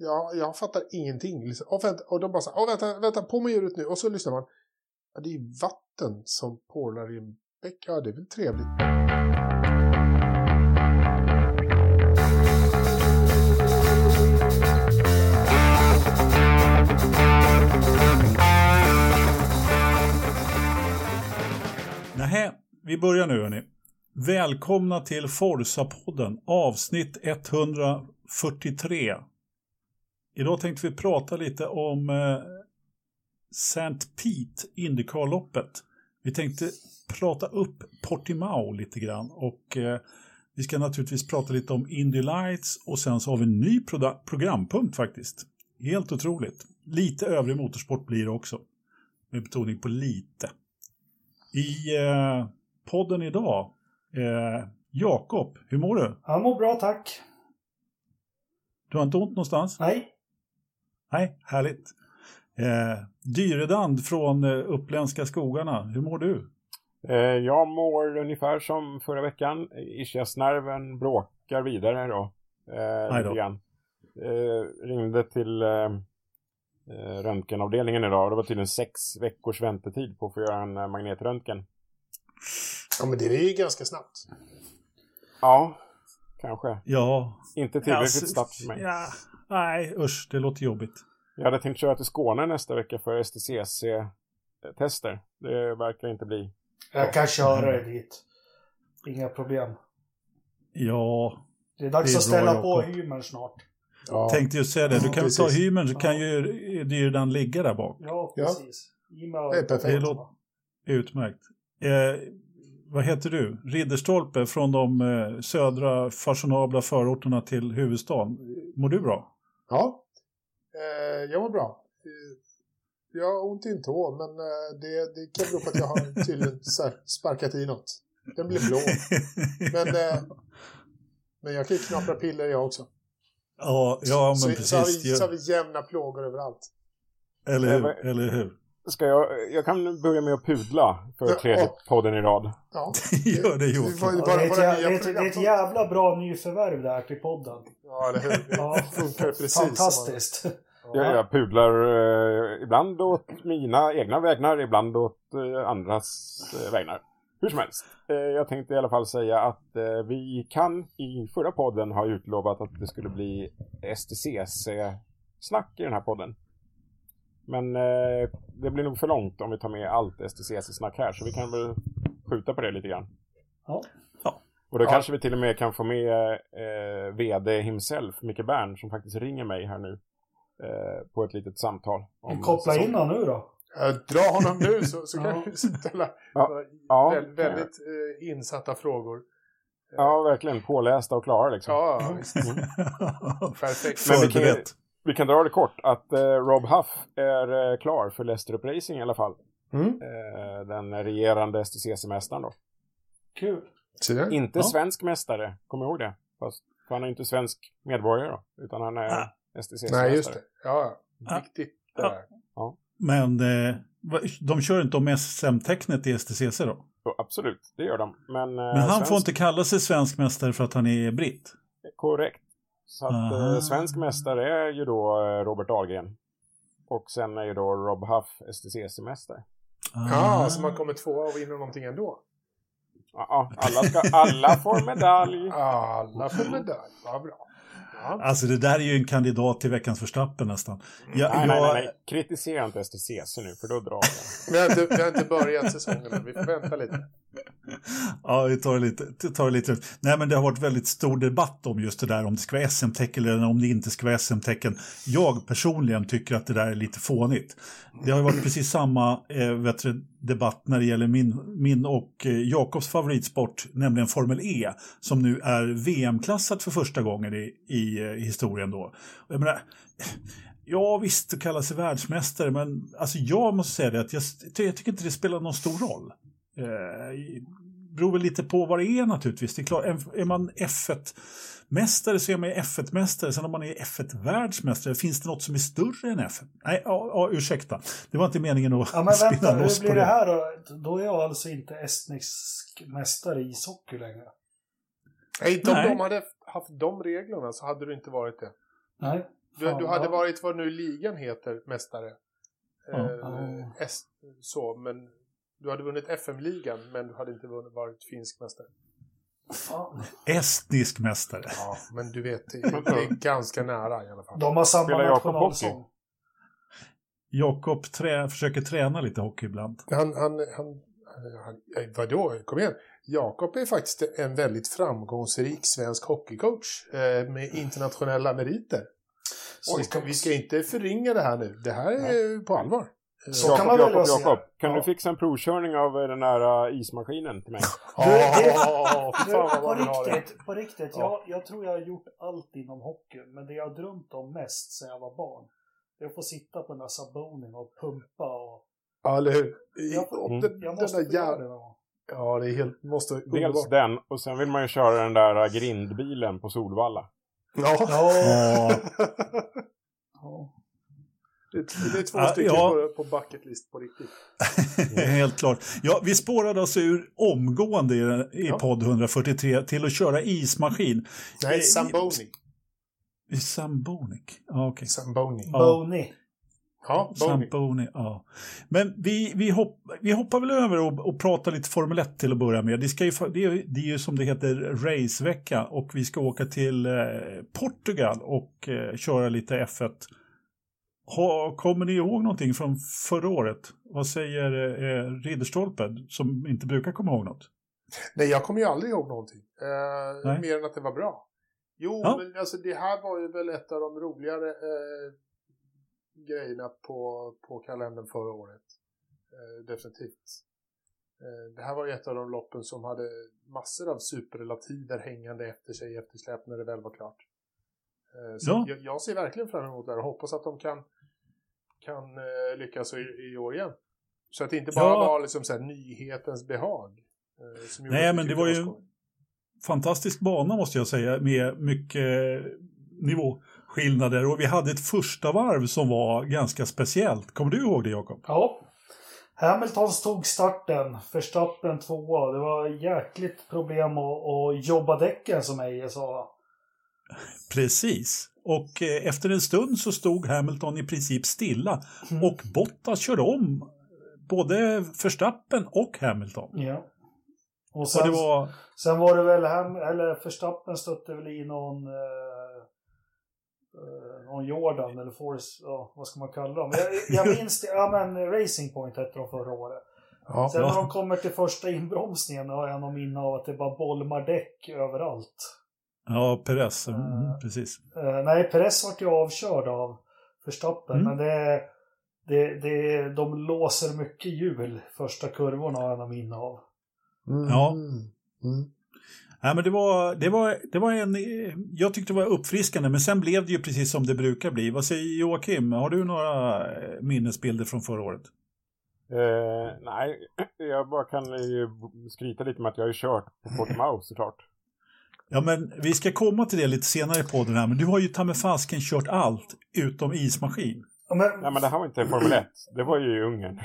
Ja, jag fattar ingenting. Liksom. Och, vänta, och de bara så här, vänta, vänta, på med ljudet nu. Och så lyssnar man. Ja, det är vatten som porlar i en bäck. Ja, det är väl trevligt. Nähä, vi börjar nu hörni. Välkomna till Forsa-podden, avsnitt 143. Idag tänkte vi prata lite om eh, St. Pete Indycar-loppet. Vi tänkte prata upp Portimao lite grann och eh, vi ska naturligtvis prata lite om Indy Lights och sen så har vi en ny programpunkt faktiskt. Helt otroligt. Lite övrig motorsport blir det också. Med betoning på lite. I eh, podden idag, eh, Jakob, hur mår du? Jag mår bra, tack. Du har inte ont någonstans? Nej. Nej, härligt. Eh, Dyredand från eh, Uppländska skogarna, hur mår du? Eh, Jag mår ungefär som förra veckan. Ischiasnerven bråkar vidare då. Eh, då. Eh, ringde till eh, eh, röntgenavdelningen idag och det var tydligen sex veckors väntetid på att få göra en eh, magnetröntgen. Ja, men det är ju ganska snabbt. Ja, kanske. Ja. Inte tillräckligt alltså, snabbt för mig. Ja, nej, usch, det låter jobbigt. Jag hade tänkt köra till Skåne nästa vecka för STCC-tester. Det verkar inte bli. Jag kan köra dig dit. Inga problem. Ja, Det är dags Det är att ställa på hymern snart. Ja. tänkte ju säga det. Du Ja, kan väl ta hymern så kan ju Dyredand ligga där bak. Ja, Ja. precis. Ja. Det är perfekt. Det låter utmärkt. Eh, vad heter du? Ridderstolpe från de eh, södra fashionabla förorterna till huvudstaden. Mår du bra? Ja, eh, jag mår bra. Jag har ont i en tå, men eh, det, det kan bero på att jag har tydligen sparkat i något. Den blir blå. Men, eh, men jag kan ju knapra piller jag också. ja, ja, så, men så, har precis. vi, så har vi jämna plågor överallt. eller hur? men- Eller hur? Ska jag, jag kan börja med att pudla för Ja, tredje ja. podden i rad. Ja, Gör det Joakim. Ja, det, är ett, det, är ett, det är ett jävla bra nyförvärv där till podden. Ja, eller hur? Ja. Det funkar precis Fantastiskt. Jag, jag pudlar eh, ibland åt mina egna vägnar, ibland åt eh, andras eh, vägnar. Hur som helst. Eh, jag tänkte i alla fall säga att eh, vi kan i förra podden ha utlovat att det skulle bli STCC-snack i den här podden. Men eh, det blir nog för långt om vi tar med allt STCC-snack här, så vi kan väl skjuta på det lite grann. Ja. Ja. Och då Ja. kanske vi till och med kan få med eh, VD himself, Micke Bern, som faktiskt ringer mig här nu. Eh, på ett litet samtal. om Koppla säsong. in honom nu då. Dra honom nu så, så kan vi ställa Ja. Ja, vä- väldigt eh, insatta frågor. Ja, verkligen. Pålästa och klara liksom. Ja, visst. Perfekt. Men vi kan. Vi kan dra det kort. Att eh, Rob Huff är eh, klar för Leicester Racing i alla fall. Mm. Eh, den regerande STCC-mästaren då. Kul. Inte Ja. svensk mästare, kom ihåg det. Fast för han är inte svensk medborgare då. Utan han är Ah. STCC-mästare. Nej, just det. Ja, Ah. viktigt Ja. där. Men eh, de kör inte om SM-tecknet i STCC då? Så, absolut, det gör de. Men, eh, Men han svensk... får inte kalla sig svensk mästare för att han är britt? Korrekt. Så att eh, svensk mästare är ju då eh, Robert Dahlgren. Och sen är ju då Rob Huff STCC-mästare. Ah. Ja, så man kommer tvåa och vinner någonting ändå. Ja, ja, alla, ska, alla får medalj. Alla får medalj. Vad bra. Ja. Alltså det där är ju en kandidat till veckans Verstappen nästan. Jag, Nej, nej, jag- nej, nej. Kritisera inte STCC nu, för då drar jag. Vi, har inte, vi har inte börjat säsongen än. Vi får vänta lite. Ja, vi tar det lite. Tar det lite. Nej, men det har varit väldigt stor debatt om just det där, om det ska vara SM-tecken eller om det inte ska vara SM-tecken. Jag personligen tycker att det där är lite fånigt. Det har ju varit precis samma eh, vet du, debatt när det gäller min, min och eh, Jakobs favoritsport, nämligen Formel E, som nu är VM-klassat för första gången i, i eh, historien då. Jag menar, Ja visst, att kalla sig världsmästare, men alltså jag måste säga det att jag, jag tycker inte det spelar någon stor roll. Eh, beror väl lite på vad det är naturligtvis. Det är, klart, är man F1-mästare så är man ju F1-mästare. Sen om man är F1-världsmästare, finns det något som är större än F1? Nej, ja, ja, ursäkta. Det var inte meningen att Ja men spinna vänta, loss hur blir det det. här då? Då är jag alltså inte estnisk mästare i ishockey längre. Nej, inte om Nej. de hade haft de reglerna så hade du inte varit det. Nej. Du, du hade ja. varit vad nu ligan heter, mästare. Ja. Eh, Ja. S, så, men du hade vunnit FM-ligan, men du hade inte vunnit, varit finsk mästare. Fan. Estnisk mästare. Ja, men du vet, det, det är ganska nära i alla fall. De har samma nationalsång. Jakob trä, försöker träna lite hockey ibland. Han, han, han, han eh, vadå, kom igen. Jakob är faktiskt en väldigt framgångsrik svensk hockeycoach eh, med internationella meriter. Så Oj. vi, ska, vi ska inte förringa det här nu. Det här är på allvar. Eh, Så kan man se. Jakob. Kan Ja. du fixa en provkörning av eh, den här eh, ismaskinen till mig? Ja, Du, fy fan vad på det. riktigt, på riktigt. Ja. Jag, jag tror jag har gjort allt inom hockey, men det jag har drömt om mest sedan jag var barn, det är att få sitta på den där sabonen och pumpa och... Ja, eller hur? Jag- Mm. den, Jag den måste där få göra jävla... det. Ja, det är helt... Måste... Dels den, och sen vill man ju köra den där grindbilen på Solvalla. Ja. Ja, ja. Det, är- det är två stycken ja. på, på bucket list på riktigt. helt klart. Ja, vi spårade oss ur omgående i, i Ja. podd 143 till att köra ismaskin. Nej, Eh, Zamboni. I Sambonik? Ja, okej. Zamboni. Ja. Boney. Ja, Boni. Zamboni, ja. Men vi, vi, hopp, vi hoppar väl över och, och pratar lite Formel 1 till att börja med. Det, ska ju, det, är, ju- det är ju som det heter racevecka och vi ska åka till eh, Portugal och eh, köra lite F1. Ha, kommer ni ihåg någonting från förra året? Vad säger eh, Ridderstolpe som inte brukar komma ihåg något? Nej, jag kommer ju aldrig ihåg någonting. Eh, mer än att det var bra. Jo, Ja. men alltså det här var ju väl ett av de roligare eh, grejerna på, på kalendern förra året. Eh, definitivt. Eh, det här var ju ett av de loppen som hade massor av superrelativer hängande efter sig i eftersläp när det väl var klart. Eh, så Ja. jag, jag ser verkligen fram emot det här och hoppas att de kan, kan eh, lyckas i, i år igen. Så att det inte bara Ja. var liksom så här nyhetens behag. eh, Nej, men det var ju- skoj. fantastisk bana måste jag säga med mycket nivåskillnader och vi hade ett första varv som var ganska speciellt. Kommer du ihåg det Jakob? Ja. Hamilton tog starten, Verstappen tvåa. Det var jäkligt problem att, att jobba däcken som Eje sa. Precis. Och eh, efter en stund så stod Hamilton i princip stilla Mm. och Bottas körde om både Verstappen och Hamilton. Ja. Och sen, det var... sen var det väl Ham, eller Verstappen stötte väl i någon eh, eh, någon Jordan eller Force, ja, vad ska man kalla dem? Jag, jag minns det, ja men Racing Point hette de förra året. Ja. Sen när Ja. de kommer till första inbromsningen har jag någon minne av att det bara bolmar däck överallt. Ja, Perez. Mm, Eh. precis. Eh, nej, Perez vart ju avkörd av Verstappen, Mm. men det, det, det, de låser mycket hjul första kurvorna har jag minne av. Mm. Ja. Mm. Nej, men det var, det, var, det var en... Jag tyckte det var uppfriskande, men sen blev det ju precis som det brukar bli. Vad säger Joakim? Har du några eh, minnesbilder från förra året? Eh, nej, jag bara kan ju skryta lite med att jag har kört på Portimao såklart. Ja, men vi ska komma till det lite senare på den här, men du har ju ta med fasken kört allt utom ismaskin. Ja, Men, Nej men det här var inte Formel 1, det var ju i Ungern.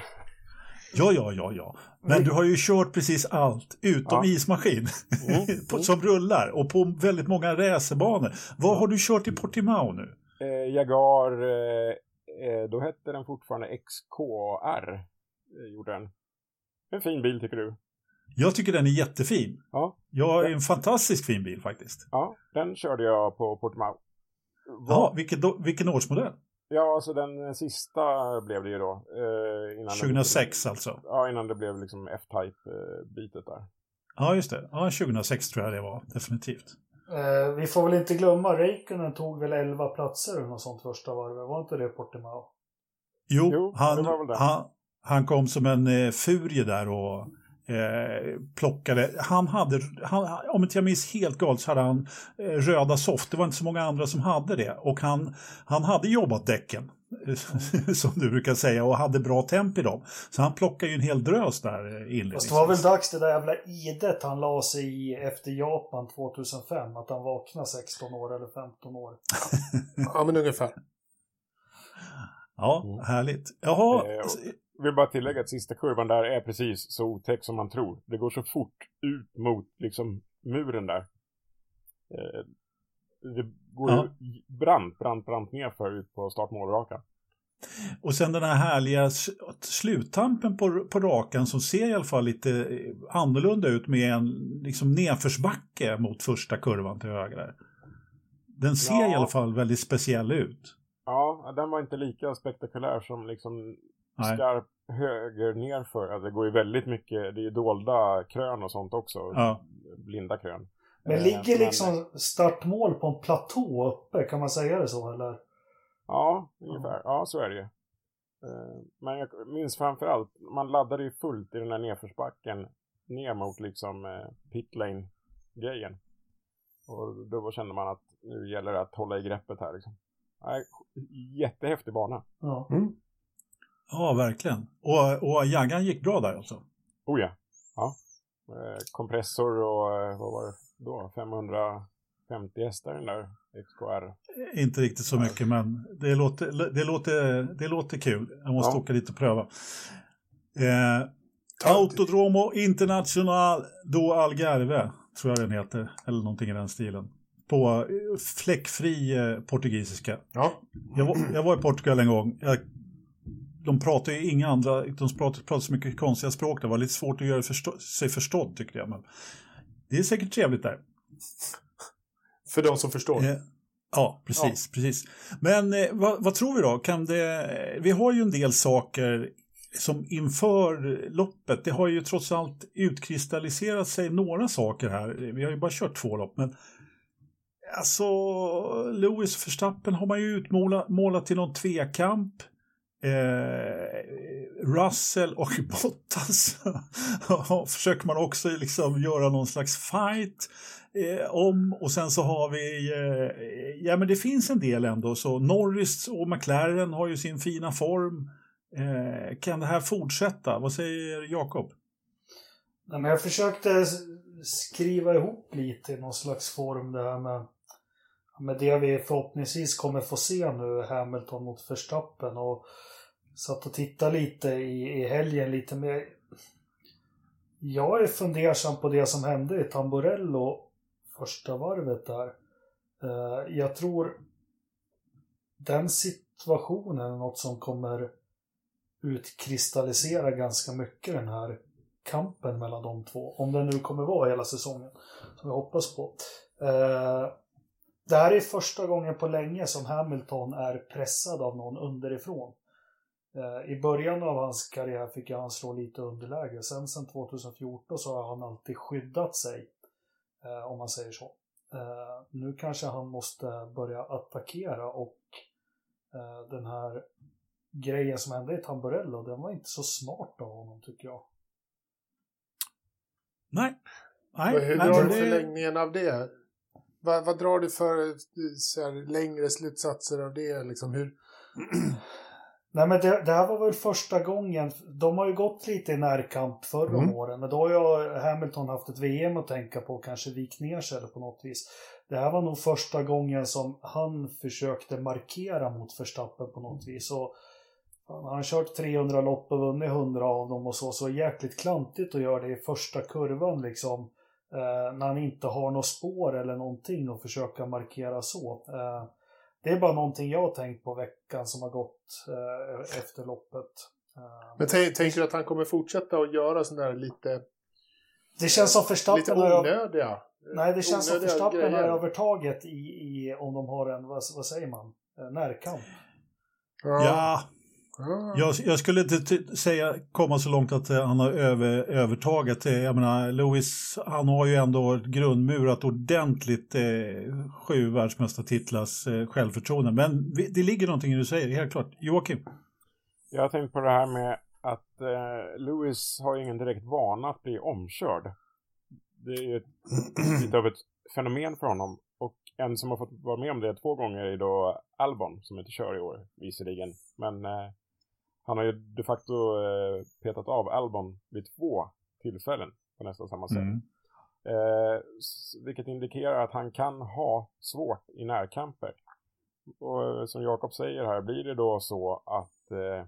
Ja, ja, ja, ja. Men du har ju kört precis allt utom Ja. ismaskin Mm. på, som rullar och på väldigt många racerbanor. Vad har du kört i Portimao nu? Eh, Jaguar, eh, eh, då hette den fortfarande XKR, eh, gjorde den. En fin bil tycker du? Jag tycker den är jättefin. Ja. Ja, en fantastiskt fin bil faktiskt. Ja, den körde jag på Portimao. Ja, vilket, vilken årsmodell? ja, alltså den sista blev det ju då. Eh, innan 2006 det, alltså. Ja, innan det blev liksom F-Type-bitet där. Ja, just det. Ja, 2006 tror jag det var, definitivt. eh, vi får väl inte glömma, Räikkönen tog väl 11 platser eller något sånt första varvet. Var inte det Portimao? Jo, Jo, han, det var väl det. han, han kom som en eh, furie där och eh, plockade. Han hade, han, om inte jag minns helt galet så hade han eh, röda soft. Det var inte så många andra som hade det. Och han, han hade jobbat däcken, som du brukar säga, och hade bra temp i dem. Så han plockade ju en hel drös där eh, inledningsvis. det var väl dags det där jävla idet han la sig i efter Japan 2005. Att han vaknade 16 år eller 15 år. Ja, men ungefär. Ja, Mm. härligt. Jaha, Eh, Vill bara tillägga att sista kurvan där är precis så otäck som man tror. Det går så fort ut mot liksom muren där. Eh, det går Ja. brant, brant, brant nerför ut på startmålrakan. Och sen den här härliga sluttampen på, på rakan som ser i alla fall lite annorlunda ut med en liksom nedförsbacke mot första kurvan till höger. Den ser ja. i alla fall väldigt speciell ut. Ja, den var inte lika spektakulär som liksom Nej. skarp höger nerför. det går ju väldigt mycket, det är ju dolda krön och sånt också. Ja. Blinda krön. Men eh, ligger liksom startmål på en platå uppe, kan man säga det så eller? Ja, ungefär. Ja, så är det ju. Eh, men jag minns framförallt, man laddade ju fullt i den här nedförsbacken ner mot liksom eh, pitlane-grejen. Och då kände man att nu gäller det att hålla i greppet här liksom. Jättehäftig bana. Ja. Mm. Ja, verkligen. Och, och Jaggan gick bra där alltså? Oh ja. ja. Eh, kompressor och vad var det då? 550 hästar den där XKR. Inte riktigt så mycket, men det låter, det låter, det låter kul. Jag måste ja. åka dit och pröva. Eh, Autodromo International do Algarve, tror jag den heter, eller någonting i den stilen. På eh, fläckfri eh, portugisiska. Ja. Jag, var, jag var i Portugal en gång. Jag, de pratar ju inga andra, de pratar, pratar så mycket konstiga språk. Det var lite svårt att göra förstå, sig förstådd tyckte jag. Men det är säkert trevligt där. För de som förstår. Eh, ja, precis. Ja. precis. Men eh, vad, vad, tror vi då? Kan det, vi har ju en del saker som inför loppet, det har ju trots allt utkristalliserat sig några saker här. Vi har ju bara kört två lopp, men alltså Lewis Verstappen har man ju utmålat till någon tvekamp. Eh, Russell och Bottas försöker man också liksom göra någon slags fight eh, om och sen så har vi, eh, ja men det finns en del ändå så Norris och McLaren har ju sin fina form. Eh, kan det här fortsätta? Vad säger Jakob? Ja, jag försökte skriva ihop lite i någon slags form det här med, med det vi förhoppningsvis kommer få se nu, Hamilton mot Verstappen och satt och tittade lite i, i helgen lite mer. Jag är fundersam på det som hände i Tamborello första varvet där. Eh, jag tror den situationen är något som kommer utkristallisera ganska mycket den här kampen mellan de två. Om den nu kommer vara hela säsongen. Som jag hoppas på. Eh, det här är första gången på länge som Hamilton är pressad av någon underifrån. Eh, I början av hans karriär fick han slå lite underläge. Sen, sen 2014 så har han alltid skyddat sig. Eh, om man säger så. Eh, nu kanske han måste börja attackera och den här grejen som hände i Tamburello, den var inte så smart av honom tycker jag. Nej. Nej hur drar du förlängningen av det? Vad, vad drar du för så här, längre slutsatser av det? Liksom, hur... Nej men det, det, här var väl första gången, de har ju gått lite i närkamp förra mm. åren, men då har ju Hamilton haft ett VM att tänka på, kanske vikt ner sig eller på något vis. Det här var nog första gången som han försökte markera mot Verstappen på något vis. Och han har kört 300 lopp och vunnit 100 av dem och så, så jäkligt klantigt att göra det i första kurvan liksom. Eh, när han inte har något spår eller någonting och försöka markera så. Eh, det är bara någonting jag har tänkt på veckan som har gått eh, efter loppet. Eh, Men tänker du att han kommer fortsätta att göra sådana där lite... Det känns som Verstappen Lite onödiga. Har, nej, det känns som Verstappen har övertaget i, i, om de har en, vad, vad säger man, eh, närkamp. Ja. ja. Jag, jag, skulle inte säga komma så långt att eh, han har över, övertaget. Eh, jag menar, Lewis, han har ju ändå grundmurat ordentligt eh, sju världsmästartitlars eh, självförtroende. Men vi, det ligger någonting i det du säger, helt klart. Joakim? Jag har tänkt på det här med att eh, Lewis har ingen direkt vana att bli omkörd. Det är ju lite av ett fenomen för honom. Och en som har fått vara med om det två gånger är då Albon, som inte kör i år visserligen. Men eh, han har ju de facto eh, petat av Albon vid två tillfällen på nästan samma sätt. Mm. Eh, vilket indikerar att han kan ha svårt i närkamper. Och eh, som Jakob säger här, blir det då så att eh,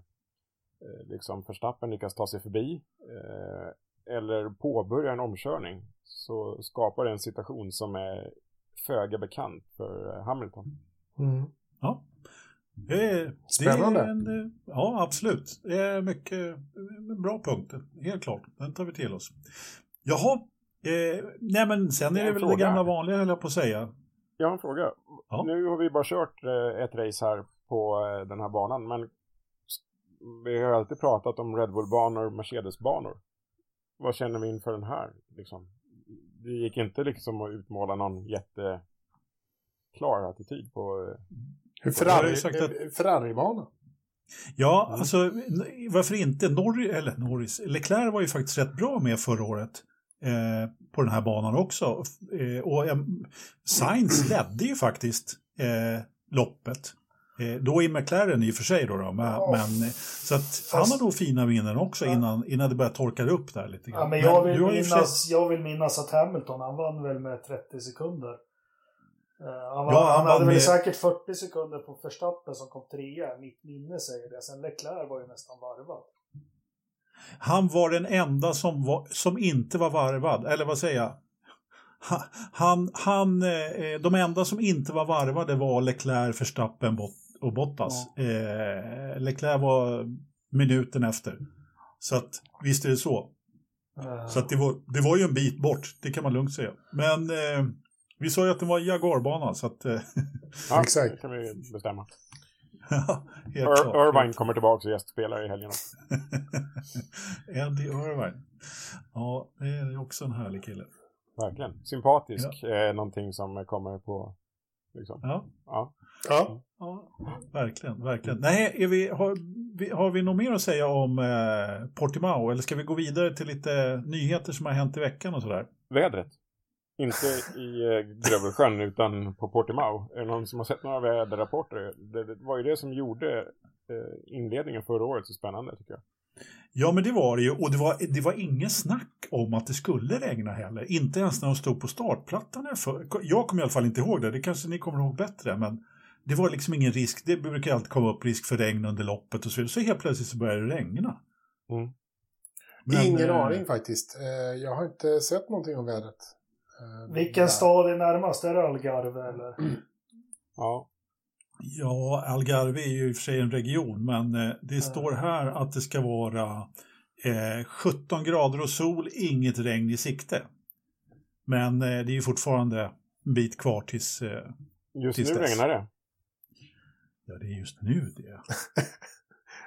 eh liksom Verstappen lyckas ta sig förbi eh, eller påbörja en omkörning så skapar det en situation som är föga bekant för Hamilton. Mm. Ja. Det är, Spännande. Det är en, eh, ja, absolut. Det är mycket en bra punkt. Helt klart. Den tar vi till oss. Jaha. Eh, nej, men sen är det väl fråga. det gamla vanliga, höll jag på att säga. Jag har en fråga. Ja. Nu har vi bara kört eh, ett race här på eh, den här banan, men vi har alltid pratat om Red Bull-banor Mercedes-banor. Vad känner vi inför den här? Liksom? Det gick inte liksom att utmåla någon jätteklar attityd på... Ferrari, att- Ferrari-bana. Ja, Mm. alltså varför inte? Norris, eller Norris, Leclerc var ju faktiskt rätt bra med förra året eh, på den här banan också. Eh, och eh, Sainz ledde ju faktiskt eh, loppet. Eh, då i McLaren i och för sig då, då men, Ja. men eh, så att han har nog fina minnen också Ja. innan, innan det börjar torka upp där lite grann. Ja, men jag, vill och för sig- minnas, jag vill minnas att Hamilton, han vann väl med 30 sekunder. Eh, han, var, Ja, han han, hade väl med- säkert 40 sekunder på Verstappen som kom trea. Mitt minne säger det. Sen Leclerc var ju nästan varvad. Han var den enda som, var, som inte var varvad, eller vad säger jag? Ha- Han, han, eh, de enda som inte var varvade var Leclerc, Verstappen och Bottas. Eh, Leclerc var minuten efter. Så att visst är det så. Eh, Så att det, var, det var ju en bit bort, det kan man lugnt säga. Men eh, vi sa ju att det var Jaguarbana, så att... Eh, Ja, Exakt. det kan vi bestämma. helt Ir- klart. Irvine kommer tillbaka och gästspelar i helgen. Eddie Irvine. Ja, det är ju också en härlig kille. Verkligen. Sympatisk. Eh, någonting som kommer på... Liksom. Ja. Ja. Ja. Ja, verkligen, verkligen. Nej, är vi, har, vi, har vi något mer att säga om eh, Portimao eller ska vi gå vidare till lite nyheter som har hänt i veckan och sådär? Vädret. Inte i eh, Grövelsjön utan på Portimao. Är det någon som har sett några väderrapporter? Det, det var ju det som gjorde eh, inledningen förra året så spännande tycker jag. Ja, men det var det ju. Och det var, det var ingen snack om att det skulle regna heller. Inte ens när de stod på startplattan. jag kommer i alla fall inte ihåg det. Det kanske ni kommer ihåg bättre. Men det var liksom ingen risk. Det brukar alltid komma upp risk för regn under loppet och så vidare. Så helt plötsligt så började det regna. Mm. Men, Ingen eh, aning faktiskt. Jag har inte sett någonting om vädret. Eh, Vilken där. stad är närmast? Är det Algarve eller? Ja. Ja, Algarve är ju i och för sig en region, men eh, det står här att det ska vara eh, 17 grader och sol, inget regn i sikte. Men eh, det är ju fortfarande en bit kvar tills... Eh, Just Tills nu dess. regnar det. ja, det är just nu det.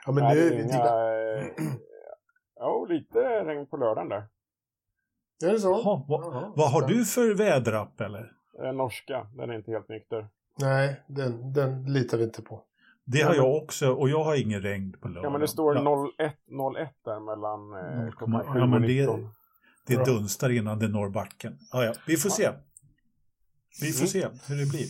Ja, men Nej, nu, det är inga, Ja, lite regn på lördagen där. Är det så? Jaha, vad, Jaha, vad har du för väderapp eller? Eh, norska, den är inte helt nykter. Nej, den, den litar vi inte på. Det Ja, har men- jag också och jag har ingen regn på lördag. Ja, men det står Ja, 01, 01 där mellan eh, 0,1. klockan Ja, 7 men och det- 19. det Bra. dunstar innan det når backen. Ja, ja, vi får se. Vi får se hur det blir.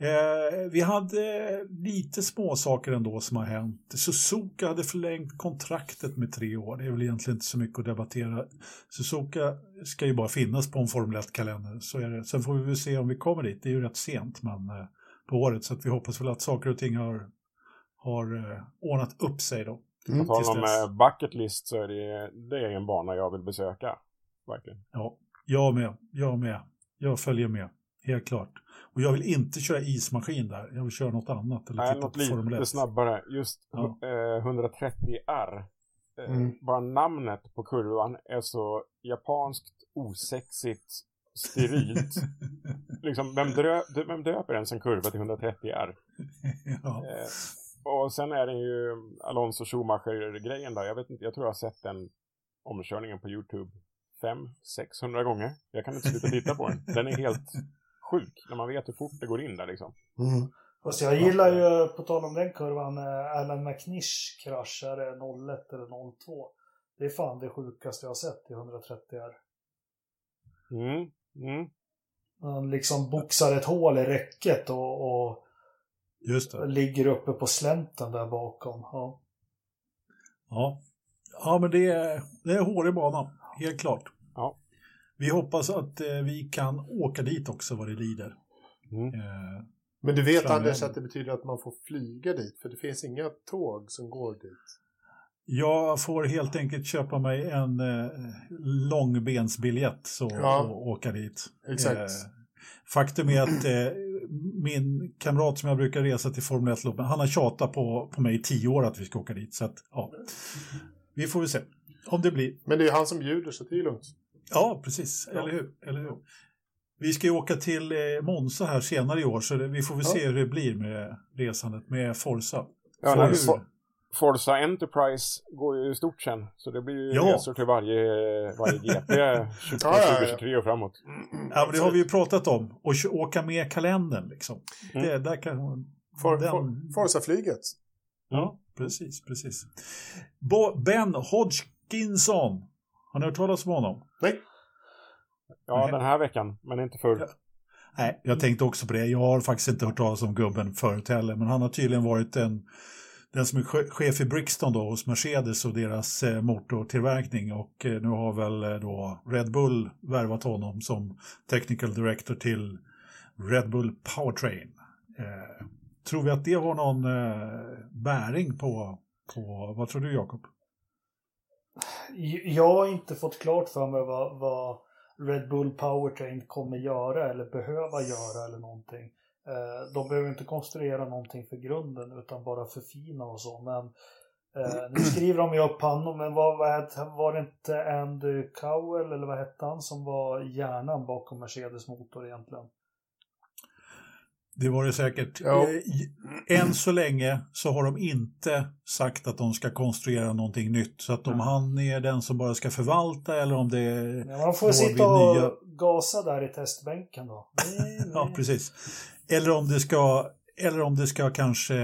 Eh, vi hade lite små saker ändå som har hänt. Suzuka hade förlängt kontraktet med tre år. Det är väl egentligen inte så mycket att debattera. Suzuka ska ju bara finnas på en Formel 1-kalender. Så är det. Sen får vi väl se om vi kommer dit. Det är ju rätt sent men, eh, på året. Så att vi hoppas väl att saker och ting har, har eh, ordnat upp sig då. Mm. På tal om eh, bucket list så är det, det är en bana jag vill besöka. Verkligen. Ja, jag med. Jag med. Jag följer med. Helt klart. Och jag vill inte köra ismaskin där. Jag vill köra något annat. Eller Nej, något lite 1. snabbare. Just Ja. eh, 130R. Eh, Mm. Bara namnet på kurvan är så japanskt, osexigt, sterilt. liksom, vem, drö, vem döper ens en kurva till 130R? ja. Eh, och sen är det ju Alonso Schumacher-grejen där. Jag vet inte, jag tror jag har sett den omkörningen på YouTube 500-600 gånger. Jag kan inte sluta titta på den. Den är helt sjuk när man vet hur fort det går in där liksom. Mm. Fast jag gillar ju, på tal om den kurvan, eh, Alan McNish kraschade 01 eller 02. Det är fan det sjukaste jag har sett i 130 r Mm, mm. Han liksom boxar ett hål i räcket och, och Just det. ligger uppe på slänten där bakom. Ja. Ja, ja men det är, det är hårig bana. Helt klart. Vi hoppas att eh, vi kan åka dit också vad det lider. Mm. Eh, Men du vet Framöver. Anders att det betyder att man får flyga dit, för det finns inga tåg som går dit. jag får helt enkelt köpa mig en eh, långbensbiljett så, Ja. och åka dit. Exakt. Eh, faktum är att eh, min kamrat som jag brukar resa till Formel 1 han har tjatat på, på mig i tio år att vi ska åka dit. Så att, ja, vi får väl se om det blir. Men det är han som bjuder så det är lugnt. Ja, precis. Ja. Eller, hur? Eller hur? Vi ska ju åka till eh, Monza här senare i år så vi får väl ja. se hur det blir med resandet med Forza. Ja, nej, For, Forza Enterprise går ju i stort sen. Så det blir ju ja. resor till varje, varje GP 2023 och framåt. Ja, men det har vi ju pratat om. Och åka med kalendern liksom. Mm. Det, där kan, For, den... for, Forza-flyget. Ja, precis, precis. Bo, ben Hodgkinson. Har ni hört talas om honom? Nej. Ja, den här veckan, men inte förr. Ja. Nej, jag tänkte också på det. Jag har faktiskt inte hört talas om gubben förut heller, men han har tydligen varit en, den som är chef i Brixton då hos Mercedes och deras eh, motortillverkning och eh, nu har väl eh, då Red Bull värvat honom som technical director till Red Bull Powertrain. Eh, tror vi att det har någon eh, bäring på, på, vad tror du Jakob? Jag har inte fått klart för mig vad, vad Red Bull Powertrain kommer göra eller behöva göra eller någonting. Eh, de behöver inte konstruera någonting för grunden utan bara förfina och så. Men eh, nu skriver de ju upp honom, men vad, vad var det inte Andy Cowell eller vad hette han som var hjärnan bakom Mercedes motor egentligen? Det var det säkert. Ja. Eh, än så länge så har de inte sagt att de ska konstruera någonting nytt. Så att om han är den som bara ska förvalta eller om det är... Ja, man får sitta och nya... gasa där i testbänken då. Nej, nej. ja, precis. Eller om det ska, eller om det ska kanske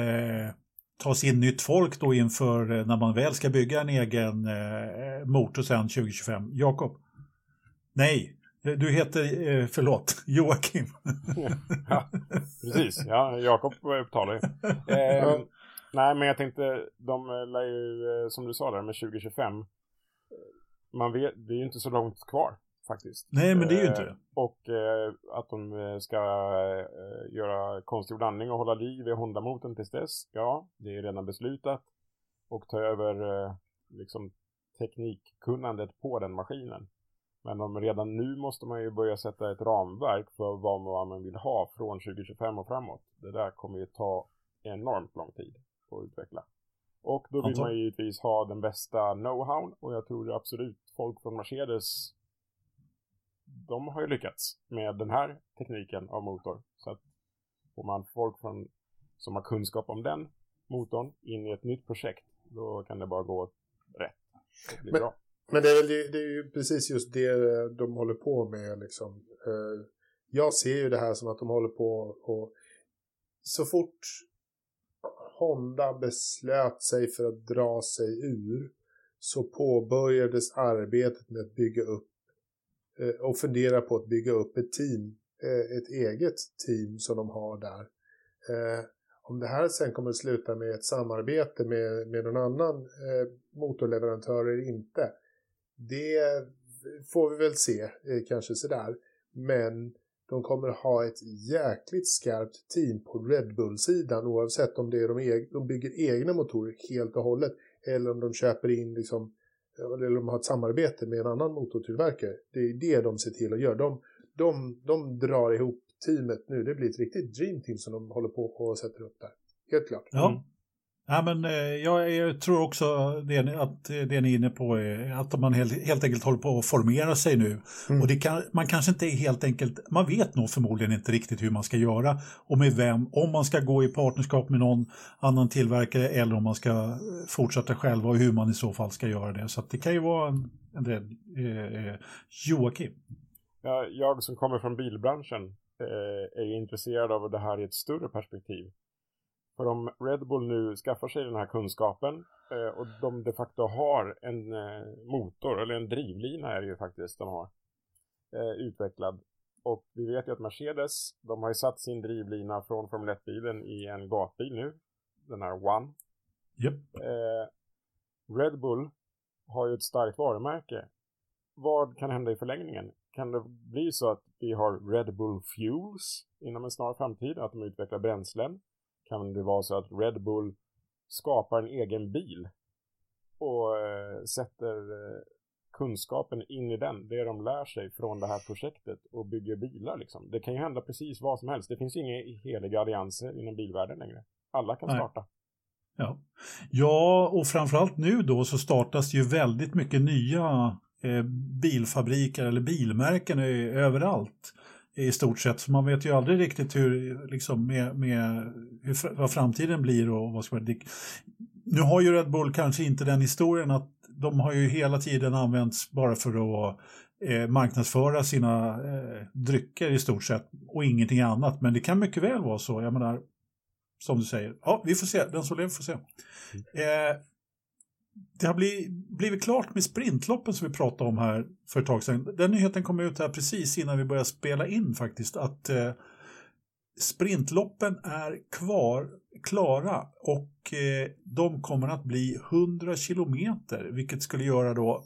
tas in nytt folk då inför eh, när man väl ska bygga en egen eh, motor sen 2025. Jakob? Nej, du heter, eh, förlåt, Joakim. ja, precis. Ja, Jakob upptalar ju. Eh, nej, men jag tänkte, de lär ju, eh, som du sa där med 2025, man vet, det är ju inte så långt kvar faktiskt. Nej, men det är ju inte det. Eh, och eh, att de ska eh, göra konstgjord andning och hålla liv i Honda-motorn tills dess, ja, det är redan beslutat. Och ta över liksom teknikkunnandet på den maskinen. Men om redan nu måste man ju börja sätta ett ramverk för vad man vill ha från 2025 och framåt. Det där kommer ju ta enormt lång tid att utveckla. Och då vill man givetvis ha den bästa know-how och jag tror absolut folk från Mercedes de har ju lyckats med den här tekniken av motor. Så att får man folk från, som har kunskap om den motorn in i ett nytt projekt, då kan det bara gå rätt. Det blir Men, bra. Men det är, väl, det är ju precis just det eh, de håller på med. Liksom. Eh, jag ser ju det här som att de håller på och så fort Honda beslöt sig för att dra sig ur så påbörjades arbetet med att bygga upp eh, och fundera på att bygga upp ett team, ett eget team som de har där. Om det här sen kommer att sluta med ett samarbete med, med någon annan motorleverantör eller inte, det får vi väl se, eh, kanske sådär. Men de kommer ha ett jäkligt skarpt team på Red Bull-sidan oavsett om det är de, eg de bygger egna motorer helt och hållet eller om de köper in liksom eller om de har ett samarbete med en annan motortillverkare. Det är det de ser till att göra. De, de, de drar ihop teamet nu. Det blir ett riktigt dream team som de håller på och sätter upp där. Helt klart. Ja. Mm. Ja, men, eh, jag, jag, tror också det, att det ni är inne på är att man helt, helt enkelt håller på att formera sig nu. Mm. Och det kan, man kanske inte är helt enkelt, man vet nog förmodligen inte riktigt hur man ska göra och med vem, om man ska gå i partnerskap med någon annan tillverkare eller om man ska fortsätta själva och hur man i så fall ska göra det. Så det kan ju vara en, en del. Eh, eh, Joakim? Ja, jag som kommer från bilbranschen eh, är intresserad av det här i ett större perspektiv. För om Red Bull nu skaffar sig den här kunskapen eh, och de de facto har en eh, motor, eller en drivlina är det ju faktiskt de har, eh, utvecklad. Och vi vet ju att Mercedes, de har ju satt sin drivlina från Formel 1-bilen i en gatbil nu, den här One. Yep. Red Bull har ju ett starkt varumärke. Vad kan hända i förlängningen? Kan det bli så att vi har Red Bull Fuels inom en snar framtid, att de utvecklar bränslen? Kan det vara så att Red Bull skapar en egen bil och eh, sätter eh, kunskapen in i den, det de lär sig från det här projektet och bygger bilar liksom. Det kan ju hända precis vad som helst. Det finns inga heliga allianser inom bilvärlden längre. Alla kan Nej. starta. Ja. ja, och framförallt nu då så startas ju väldigt mycket nya eh, bilfabriker eller bilmärken överallt i stort sett. Så man vet ju aldrig riktigt hur, liksom, med, med, hur, vad framtiden blir och vad ska det- Nu har ju Red Bull kanske inte den historien att de har ju hela tiden använts bara för att eh, marknadsföra sina eh, drycker i stort sett och ingenting annat. Men det kan mycket väl vara så. Jag menar, som du säger, ja, vi får se. Den som lever får se. Eh, det har blivit, blivit klart med sprintloppen som vi pratade om här för ett tag sedan. Den nyheten kom ut här precis innan vi började spela in faktiskt. Att eh, sprintloppen är kvar, klara och eh, de kommer att bli 100 kilometer, vilket skulle göra då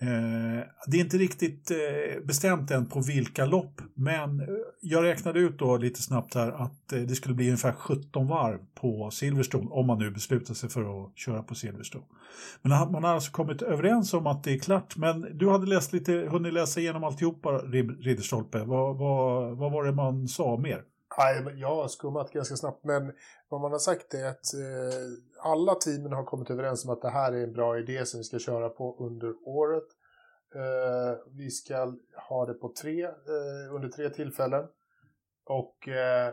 Eh, det är inte riktigt eh, bestämt än på vilka lopp, men eh, jag räknade ut då lite snabbt här att eh, det skulle bli ungefär 17 varv på Silverstone om man nu beslutar sig för att köra på Silverstone. Men man har- alltså kommit överens om att det är klart, men du hade läst lite, hunnit läsa igenom alltihopa Ridderstolpe. Vad, vad, vad var det man sa mer? Nej, jag har skummat ganska snabbt, men vad man har sagt är att eh, alla teamen har kommit överens om att det här är en bra idé som vi ska köra på under året. Eh, vi ska ha det på tre, eh, under tre tillfällen. Och eh,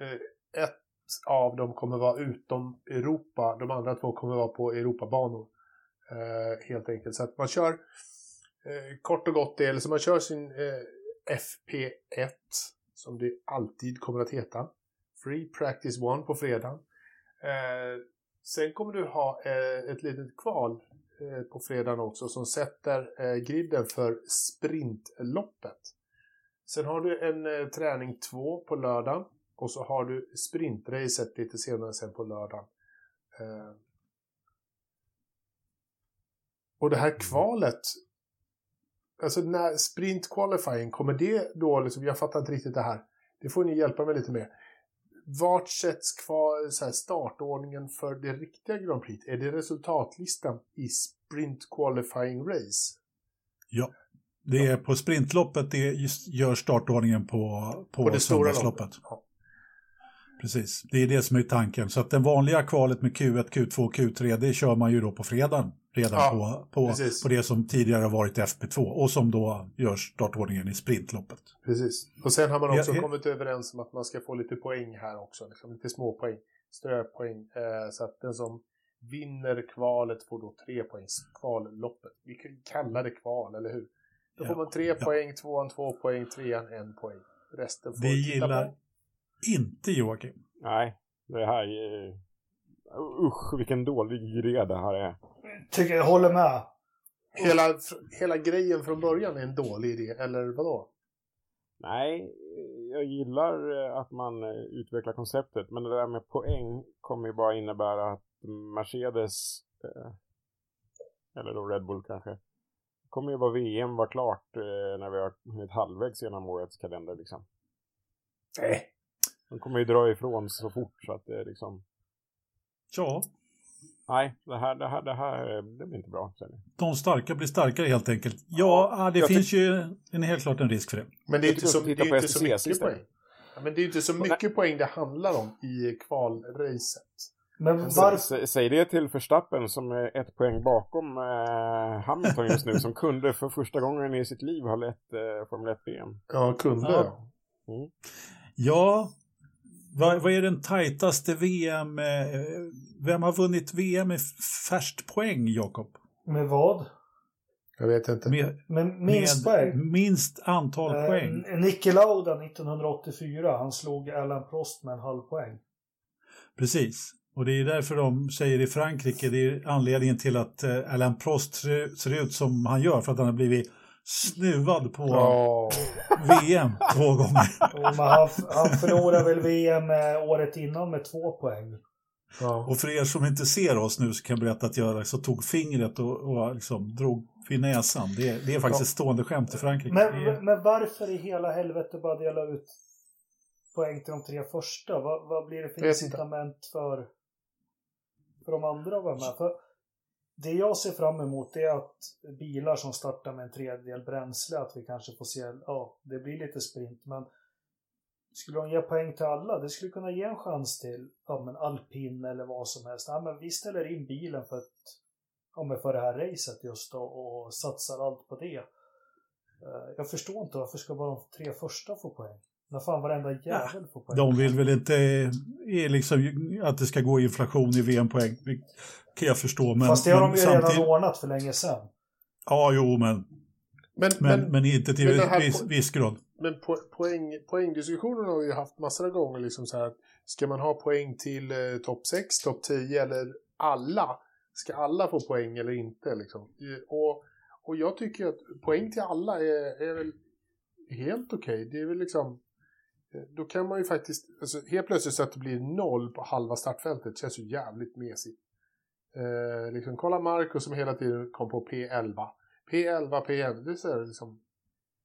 eh ett av dem kommer vara utom Europa, de andra två kommer vara på Europabanor. Eh, helt enkelt. Så att man kör eh, kort och gott det, eller så man kör sin eh, FP1 som det alltid kommer att heta. Free Practice One på fredag. Eh, sen kommer du ha eh, ett litet kval eh, på fredagen också som sätter eh, griden för sprintloppet. Sen har du en eh, träning två på lördagen och så har du sprintracet lite senare sen på lördagen. Eh, och det här kvalet Alltså när sprint qualifying, kommer det då liksom, jag fattar inte riktigt det här. Det får ni hjälpa mig lite med. Vart sätts kvar så här, startordningen för det riktiga Grand Prix? Är det resultatlistan i sprint qualifying race? Ja, det är på sprintloppet det gör startordningen på, på, På det stora söndagsloppet. loppet? Ja. Precis, det är det som är tanken. Så att den vanliga kvalet med Q1, Q2, Q3, det kör man ju då på fredagen. Redan Ja, på, på, precis. på det som tidigare har varit FP2 och som då gör startordningen i sprintloppet. Precis. Och sen har man också Ja, ja. kommit överens om att man ska få lite poäng här också. Liksom lite små poäng. Ströpoäng. Eh, så att den som vinner kvalet får då tre poängs kvalloppet. Vi kan ju kalla det kval, eller hur? Då får Ja, man tre ja. poäng, tvåan två poäng, trean en poäng. Resten får Vi titta gillar på. inte Joakim. Nej, det här är... Usch, vilken dålig idé det här är. Tycker jag håller med. Hela, hela grejen från början är en dålig idé, eller vadå? Nej, jag gillar eh, att man eh, utvecklar konceptet, men det där med poäng kommer ju bara innebära att Mercedes, eh, eller då Red Bull kanske, kommer ju vara VM var klart när vi har hunnit halvvägs genom årets kalender liksom. Nej. De kommer ju dra ifrån så fort så att det är liksom, Ja, nej, det här, det här, det här, det blir inte bra. De starka blir starkare helt enkelt. Ja, ah, det jag finns ju en, helt klart en risk för det. Men det är Jag inte så, det är inte så mycket istället. poäng. Ja, men det är inte så mycket poäng det handlar om i kvalracet. Men varför... sä- Säg det till Verstappen som är ett poäng bakom eh, Hamilton just nu som kunde för första gången i sitt liv ha lett eh, Formel 1-VM. Ja, kunde. Ja. Ja. Ja, vad, vad är den tajtaste VM? Eh, vem har vunnit VM med färst poäng, Jakob? Med vad? Jag vet inte. Med, Men minst med poäng? minst antal poäng. Eh, Niki Lauda 1984, han slog Alan Prost med en halv poäng. Precis. Och det är därför de säger i Frankrike, det är anledningen till att eh, Alain Prost ser, ser ut som han gör, för att han har blivit snuvad på Ja. VM två gånger. Men han, han förlorade väl VM eh, året innan med två poäng. ja. Och för er som inte ser oss nu så kan jag berätta att jag alltså tog fingret och, och liksom drog vid näsan. Det, är- det är faktiskt Ja. ett stående skämt i Frankrike. Det är- Men, men varför i hela helvete bara dela ut poäng till de tre första? Vad, vad blir det för incitament för, för de andra att vara med? För det jag ser fram emot är att bilar som startar med en tredjedel bränsle, att vi kanske får se, ja, det blir lite sprint, men skulle de ge poäng till alla, det skulle kunna ge en chans till, ja men alpin eller vad som helst. Ja, men vi ställer in bilen för, ett, ja, men för det här racet just då, och satsar allt på det. Eh, jag förstår inte varför ska bara de tre första få poäng? När fan varenda jävel får poäng. De vill väl inte eh, liksom, att det ska gå inflation i VM-poäng. Det kan jag förstå. Men, Fast det har de ju samtidigt- redan ordnat för länge sedan. Ja, jo, men, Men, men, men, men inte till men här viss, viss grad. men po poäng, poängdiskussionen har vi ju haft massor av gånger. Liksom så här, ska man ha poäng till eh, topp 6, topp 10 eller alla? Ska alla få poäng eller inte? Liksom? Och, och jag tycker att poäng till alla är, är väl helt okej. Det är väl liksom... Eh, då kan man ju faktiskt... Alltså, helt plötsligt så att det blir noll på halva startfältet känns ju jävligt mesigt. Eh, liksom, kolla Marcus som hela tiden kom på P11. P11, P11. Det är så här, liksom...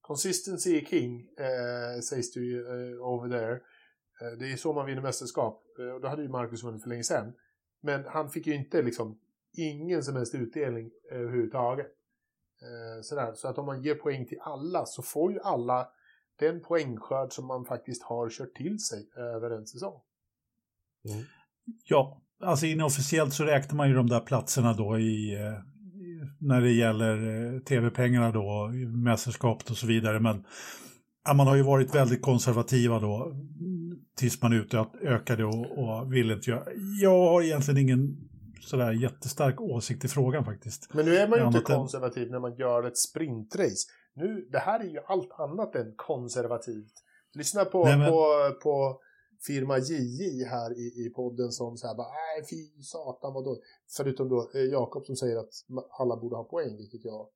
Consistency king, eh, sägs det ju eh, over there. Eh, det är så man vinner mästerskap. Eh, och då hade ju Marcus vunnit för länge sedan. Men han fick ju inte liksom ingen som helst utdelning eh, överhuvudtaget. Eh, sådär. Så att om man ger poäng till alla så får ju alla den poängskörd som man faktiskt har kört till sig över en säsong. Ja, alltså inofficiellt så räknar man ju de där platserna då i, eh, när det gäller eh, tv-pengarna då, mästerskapet och så vidare. Men man har ju varit väldigt konservativa då mm, tills man utökade och, och ville inte göra. Jag har egentligen ingen sådär jättestark åsikt i frågan faktiskt. Men nu är man ju inte konservativ när man gör ett sprintrace. Nu, det här är ju allt annat än konservativt. Lyssna på, Nej, men- på, på firma JJ här i, i podden som säger bara nej fy satan vadå. Förutom då eh, Jakob som säger att alla borde ha poäng, vilket jag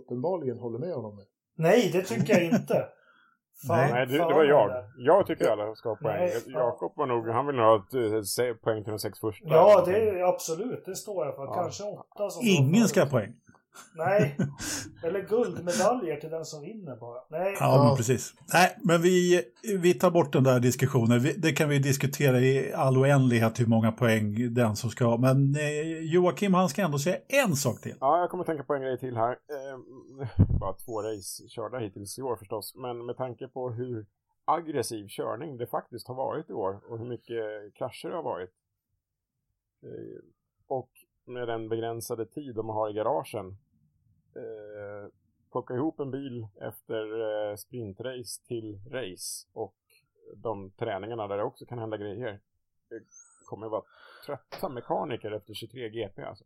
uppenbarligen håller med honom med. Nej, det tycker jag inte. Nej, Nej, det, det fan var jag. eller? Jag tycker alla ska ha poäng. Fan. Jakob var nog, han vill nog ha ett, eh, poäng till de sex första. Ja, det är absolut. Det står jag för. Ja. Kanske åtta som Ingen ska ha poäng. Nej. Eller guldmedaljer till den som vinner bara. Nej. Ja, Ja. men precis. Nej, men vi, vi tar bort den där diskussionen. Vi, det kan vi diskutera i all oändlighet hur många poäng den som ska ha. Men eh, Joakim, han ska ändå säga en sak till. Ja, jag kommer tänka på en grej till här. Eh, bara två race körda hittills i år förstås. Men med tanke på hur aggressiv körning det faktiskt har varit i år och hur mycket krascher det har varit. Eh, och med den begränsade tid de har i garagen. Eh, plocka ihop en bil efter eh, sprintrace till race och de träningarna där det också kan hända grejer. Det kommer vara trötta mekaniker efter 23 GP alltså.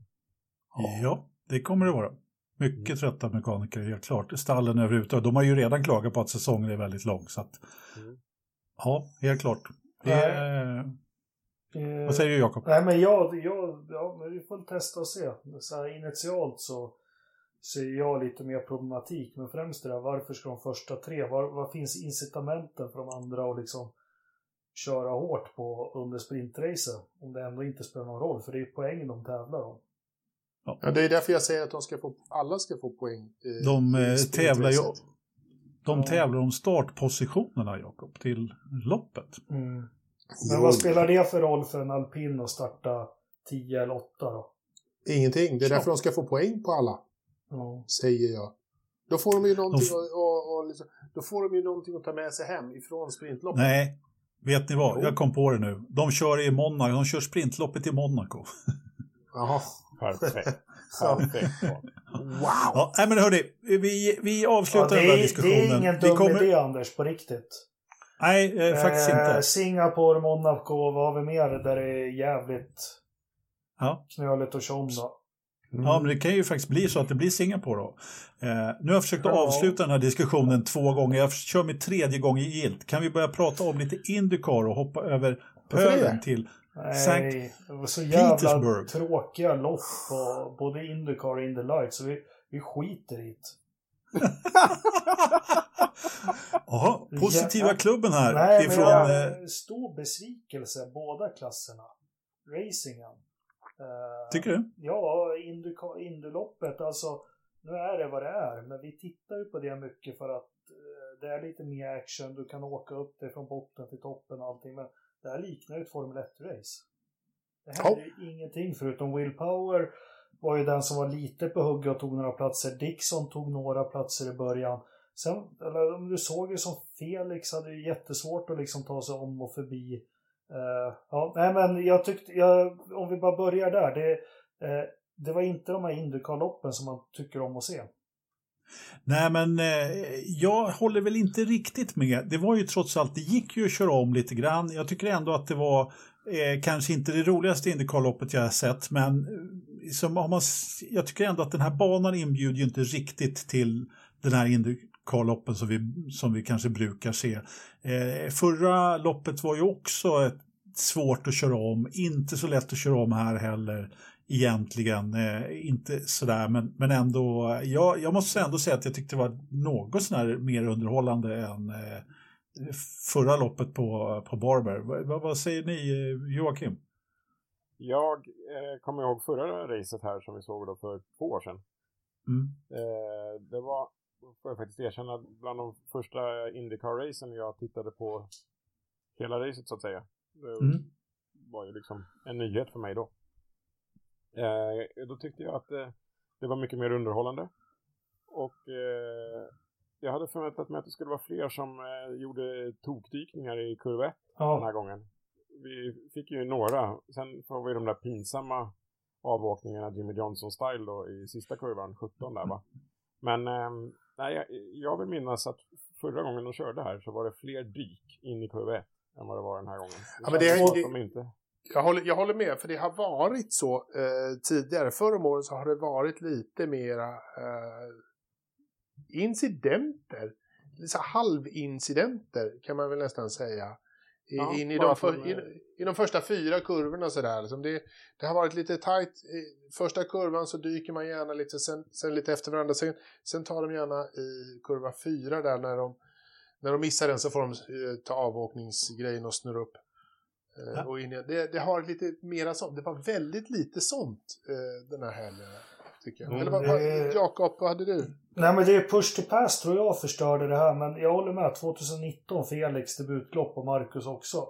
Ja, det kommer det vara. Mycket trötta mekaniker, helt klart. Stallen överhuvudtaget. De har ju redan klagat på att säsongen är väldigt lång. Så att, Mm. ja, helt klart. Det, Eh, vad säger du, Jakob? Nej, men jag, jag, ja, men vi får testa och se. Så här, initialt så ser jag lite mer problematik. Men främst det där, varför ska de första tre, var, vad finns incitamenten för de andra att liksom köra hårt på under sprintracet? Om det ändå inte spelar någon roll, för det är ju poäng de tävlar om. Ja, det är därför jag säger att de ska få, alla ska få poäng. eh, De i eh, tävlar ju de Ja. tävlar om startpositionerna, Jakob, till loppet. Mm. Men vad spelar det för roll för en alpin att starta 10 eller 8 då? Ingenting. Det är därför de ska få poäng på alla. Ja. säger jag. Då får de ju någonting, De och, och liksom, då får de ju någonting att ta med sig hem ifrån sprintloppet. Nej, vet ni vad? Jo. Jag kom på det nu. De kör i Monaco. De kör sprintloppet i Monaco. Jaha. Perfekt. Ja. Perfekt. Wow! Ja, nej, men hörni, vi, vi Ja, avslutar det, den där är, diskussionen. det är ingen vi dum kommer... idé Anders, på riktigt. Nej, eh, faktiskt Eh, inte. Singapore, Monaco, vad har vi mer där det är jävligt Ja. knöligt och tjom då? Ja, men det kan ju faktiskt bli så att det blir Singapore då. Eh, nu har jag försökt att Ja. avsluta den här diskussionen två gånger. Jag kör mitt tredje gång i gilt. Kan vi börja prata om lite Indycar och hoppa över pölen till Nej, det var så jävla Petersburg. tråkiga lopp på både Indycar och Indy Light så vi, vi skiter i det. Jaha, positiva Ja. klubben här. Nej, ifrån, jag, eh, stor besvikelse båda klasserna. Racingen. Eh, tycker du? Ja, Indyloppet, alltså nu är det vad det är, men vi tittar ju på det mycket för att eh, det är lite mer action, du kan åka upp det från botten till toppen och allting, men det här liknar ju ett Formel 1-race. Det Ja. är ju ingenting förutom willpower, var ju den som var lite på hugget och tog några platser. Dixon tog några platser i början. Sen, eller du såg ju som Felix hade ju jättesvårt att liksom ta sig om och förbi. Uh, ja, nej men jag tyckte, jag, om vi bara börjar där. Det, uh, det var inte de här Indycar-loppen som man tycker om att se. Nej, men eh, jag håller väl inte riktigt med. Det var ju trots allt, det gick ju att köra om lite grann. Jag tycker ändå att det var eh, kanske inte det roligaste Indycar-loppet jag har sett, men eh, som om man, jag tycker ändå att den här banan inbjuder ju inte riktigt till den här Indycar-loppen som vi, som vi kanske brukar se. Eh, förra loppet var ju också ett, svårt att köra om, inte så lätt att köra om här heller egentligen. Eh, inte sådär, men, men ändå. Jag, jag måste ändå säga att jag tyckte det var något sånär mer underhållande än eh, förra loppet på, på Barber. vad, vad säger ni, eh, Joakim? Jag eh, kommer ihåg förra racet här som vi såg då för två år sedan. Mm. Eh, det var, får jag faktiskt erkänna, bland de första Indycar-racen jag tittade på hela racet så att säga. Det mm. var ju liksom en nyhet för mig då. Eh, då tyckte jag att eh, det var mycket mer underhållande. Och eh, jag hade förväntat mig att det skulle vara fler som eh, gjorde tokdykningar i kurva 1 ja. den här gången. Vi fick ju några. Sen får vi de där pinsamma avåkningarna Jimmy Johnson-style då i sista kurvan, 17 där va. Men eh, nej, jag, jag vill minnas att förra gången de körde här så var det fler dyk in i kurva 1 än vad det var den här gången. Det ja, men det, är, de inte jag håller, jag håller med, för det har varit så eh, tidigare. Förra om åren så har det varit lite mera eh, incidenter. Lite halvincidenter kan man väl nästan säga. I, ja, in i, de för, in, I de första fyra kurvorna sådär. Liksom det, det har varit lite tajt. I första kurvan så dyker man gärna lite, sen, sen lite efter varandra. Sen, sen tar de gärna i kurva fyra där när de, när de missar den så får de eh, ta avåkningsgrejen och snurra upp Ja. Och in, det, det, har lite mera sånt. Det var väldigt lite sånt eh, den här helgen. Tycker jag. Mm, Eller vad, det... Jakob, vad hade du? Nej men det är push to pass tror jag förstörde det här. Men jag håller med. 2019 Felix debutlopp och Marcus också.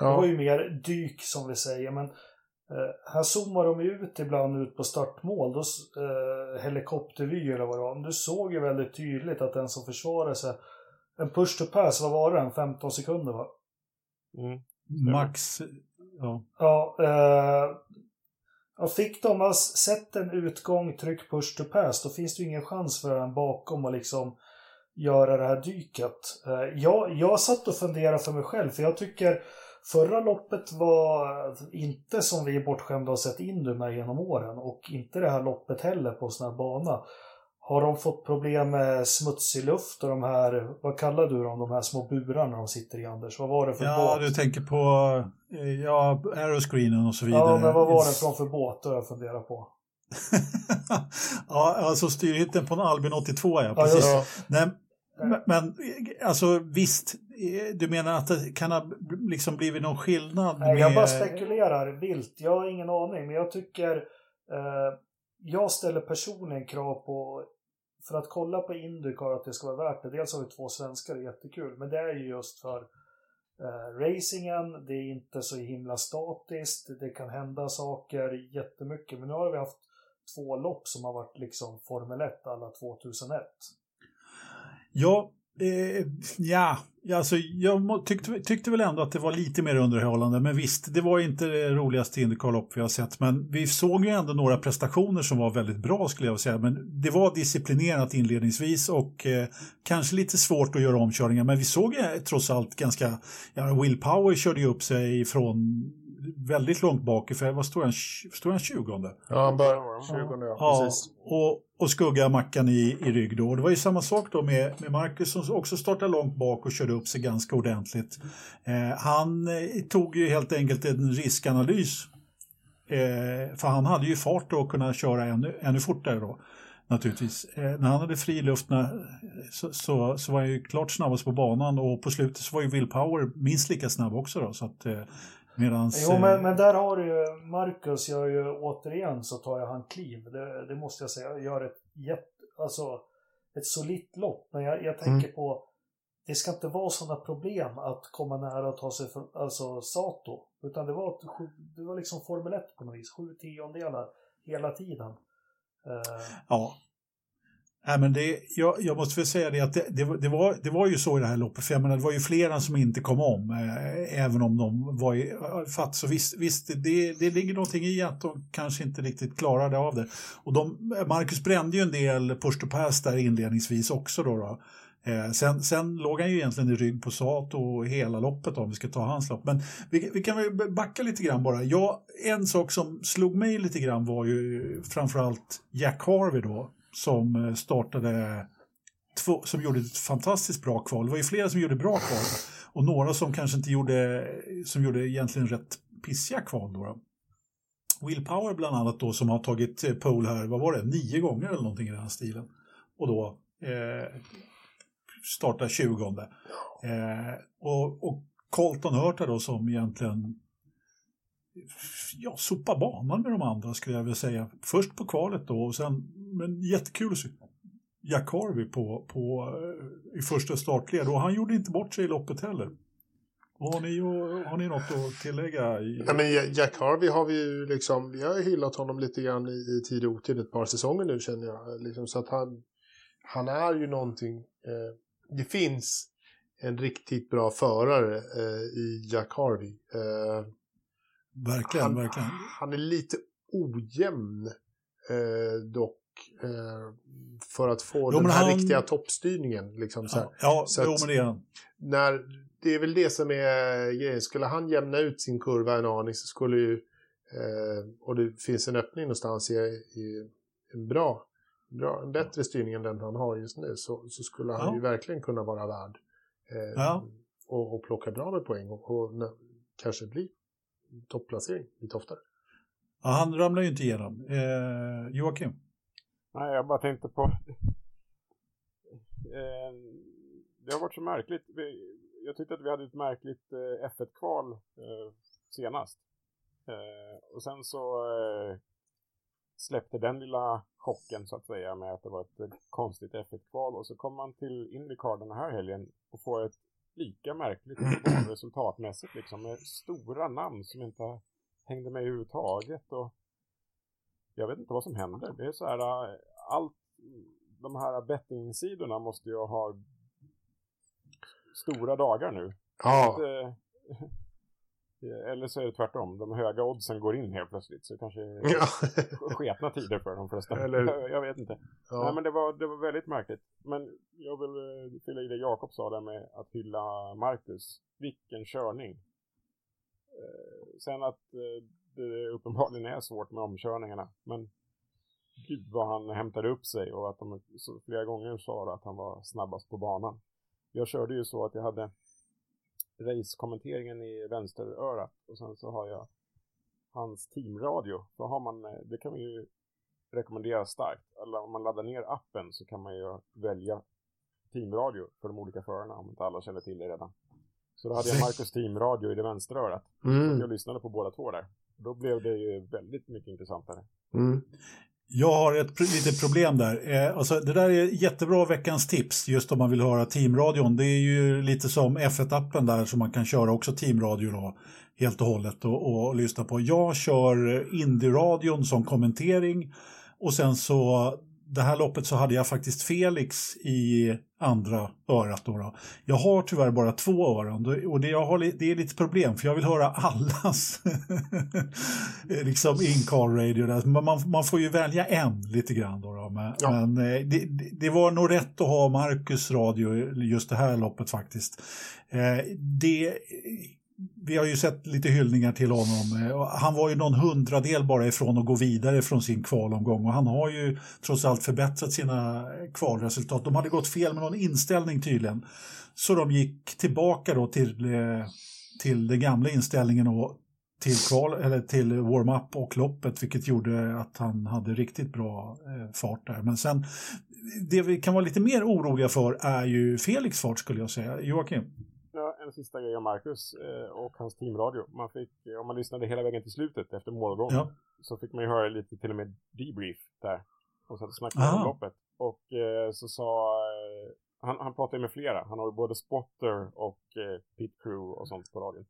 Ja. Det var ju mer dyk som vi säger. Men eh, här zoomar de ut ibland ut på startmål. Då, eh, helikoptervy eller vad det var. Du såg ju väldigt tydligt att den som försvarade sig. En push to pass, vad var det? 15 sekunder va? Mm. Max, ja. Ja, eh, och fick de sett en utgång, tryck push to pass, då finns det ju ingen chans för en bakom att liksom göra det här dyket. Eh, jag, jag satt och funderade för mig själv, för jag tycker förra loppet var inte som vi är bortskämda och sett in med genom åren och inte det här loppet heller på sån här bana. Har de fått problem med smutsig luft och de här, vad kallar du dem, de här små burarna de sitter i Anders? Vad var det för ja, båt? Ja, du tänker på eh, ja, aeroscreenen och så vidare. Ja, men vad var det från för båt? Det jag funderar på. ja, alltså styrhytten på en Albin 82 ja, precis. Ja, Nej, men alltså visst, du menar att det kan ha liksom blivit någon skillnad? Nej, med... jag bara spekulerar vilt. Jag har ingen aning, men jag tycker eh, jag ställer personligen krav på för att kolla på Indycar att det ska vara värt det. Dels har vi två svenskar, det är jättekul. Men det är ju just för eh, racingen. Det är inte så himla statiskt. Det kan hända saker jättemycket. Men nu har vi haft två lopp som har varit liksom Formel 1 alla 2001. Ja, Eh, ja, alltså jag tyckte, tyckte väl ändå att det var lite mer underhållande. Men visst, det var inte det roligaste Indycar-lopp vi har sett. Men vi såg ju ändå några prestationer som var väldigt bra skulle jag säga. Men det var disciplinerat inledningsvis och eh, kanske lite svårt att göra omkörningar. Men vi såg eh, trots allt ganska, ja, Will Power körde ju upp sig från väldigt långt bak, för vad står han, står han 20? Ja, han börjar 20, ja, ja precis. Och, och skugga Mackan i, i rygg då. Och det var ju samma sak då med, med Marcus som också startade långt bak och körde upp sig ganska ordentligt. Eh, han eh, tog ju helt enkelt en riskanalys. Eh, för han hade ju fart då att kunna köra ännu, ännu fortare då naturligtvis. Eh, när han hade fri luft så, så, så, var han ju klart snabbast på banan och på slutet så var ju Will Power minst lika snabb också. Då, så att, eh, Medans, jo, men, men där har du ju Marcus gör ju återigen så tar jag han kliv. Det, det måste jag säga. Gör ett jätte, alltså ett solitt lopp. Men jag, jag tänker mm. på det ska inte vara sådana problem att komma nära att ta sig för, alltså Sato. Utan det var, det var liksom Formel 1 på något vis. Sju tiondelar hela tiden. Eh, Ja. Nej, men det, jag, jag måste väl säga det att det, det, var- det, var, det var ju så i det här loppet, för jag menar, det var ju flera som inte kom om, eh, även om de var i fatt. Så visst, visst det, det ligger någonting i att de kanske inte riktigt klarade av det. Och de, Marcus brände ju en del push to pass där inledningsvis också. Då, då. Eh, sen, sen låg han ju egentligen i rygg på Sato hela loppet då, om vi ska ta hans lopp. Men vi, vi kan väl backa lite grann bara. Jag, en sak som slog mig lite grann var ju framförallt Jack Harvey då, som eh, startade två, som gjorde ett fantastiskt bra kval. Det var ju flera som gjorde bra kval och några som kanske inte gjorde, som gjorde egentligen rätt pissiga kval då. då. Will Power bland annat då som har tagit eh, pole här, vad var det, nio gånger eller någonting i den här stilen. Och då eh, startar 20 eh, och, och Colton Hurta då som egentligen ja, sopa banan med de andra skulle jag vilja säga. Först på kvalet då och sen, men jättekul att se Jack Harvey på, på, eh, i första startled och han gjorde inte bort sig i loppet heller. Har ni, har ni något att tillägga? I... Ja, men Jack Harvey har vi ju liksom, vi har ju hyllat honom lite grann i, i tid och otid ett par säsonger nu känner jag. Liksom, så att han, han är ju någonting, eh, det finns en riktigt bra förare eh, i Jack Harvey. Eh, verkligen, han, verkligen. Han är lite ojämn eh, dock. Eh, för att få Jo, den här han- riktiga toppstyrningen. Liksom, så här. Ja, ja Så jo, men det är han. när, det är väl det som är grejen. Skulle han jämna ut sin kurva en aning så skulle ju, eh, och det finns en öppning någonstans i, i en bra, bra, en bättre styrning än den han har just nu, så, så skulle han Ja. ju verkligen kunna vara värd eh, Ja. och, och plocka bra med poäng och, och kanske bli topplacering lite oftare. Ja, han ramlar ju inte igenom. Eh, Joakim? Nej, jag bara tänkte på... Eh, det har varit så märkligt. Vi, jag tyckte att vi hade ett märkligt eh, F1-kval eh, senast. Eh, och sen så eh, släppte den lilla chocken så att säga med att det var ett konstigt F1-kval. Och så kom man till Indycar den här helgen och får ett lika märkligt resultatmässigt liksom med stora namn som inte hängde med överhuvudtaget. Och jag vet inte vad som händer. Det är så här, äh, allt, de här bettingsidorna måste ju ha stora dagar nu. Ja, Det- Eller så är det tvärtom, de höga oddsen går in helt plötsligt. Så det kanske är ja. sketna tider för de flesta. Eller- Jag vet inte. Nej, ja. men det var, det var väldigt märkligt. Men jag vill eh, fylla i det Jakob sa där med att hylla Marcus. Vilken körning. Eh, sen att eh, det uppenbarligen är svårt med omkörningarna. Men gud vad han hämtade upp sig och att de flera gånger sa att han var snabbast på banan. Jag körde ju så att jag hade racekommenteringen i vänsterörat och sen så har jag hans teamradio. Då har man, eh, det kan man ju rekommendera starkt. Eller om man laddar ner appen så kan man ju välja teamradio för de olika förarna om inte alla känner till det redan. Så då hade jag Marcus teamradio i det vänstra Så Mm, jag lyssnade på båda två där. Då blev det ju väldigt mycket intressantare. mm. Jag har ett litet problem där. Eh, alltså, det där är jättebra veckans tips, just om man vill höra teamradion. Det är ju lite som F1-appen där som man kan köra också teamradio då, helt och hållet och, och lyssna på. Jag kör eh, Indie-radion som kommentering och sen så det här loppet så hade jag faktiskt Felix i andra örat. Då då. Jag har tyvärr bara två öron och det, jag har, det är lite problem för jag vill höra allas liksom in-car radio. Där. Man, man, får ju välja en lite grann. Då, då. Men, Ja. men eh, det, det- det var nog rätt att ha Marcus radio just det här loppet faktiskt. Eh, det, vi har ju sett lite hyllningar till honom. Eh, han var ju någon hundradel bara ifrån att gå vidare från sin kvalomgång och han har ju trots allt förbättrat sina kvalresultat. De hade gått fel med någon inställning tydligen. Så de gick tillbaka då till, eh, till den gamla inställningen och till, kval, eller till warm-up och loppet vilket gjorde att han hade riktigt bra eh, fart där. Men sen, det vi kan vara lite mer oroliga för är ju Felix fart skulle jag säga. Joakim? En sista grej om Marcus eh, och hans teamradio. Man fick, om man lyssnade hela vägen till slutet efter målgång Ja. så fick man ju höra lite till och med debrief där. Och så att snackade Aha. om loppet. Och eh, så sa, eh, han, han pratade med flera. Han har ju både spotter och pit crew och sånt på radion.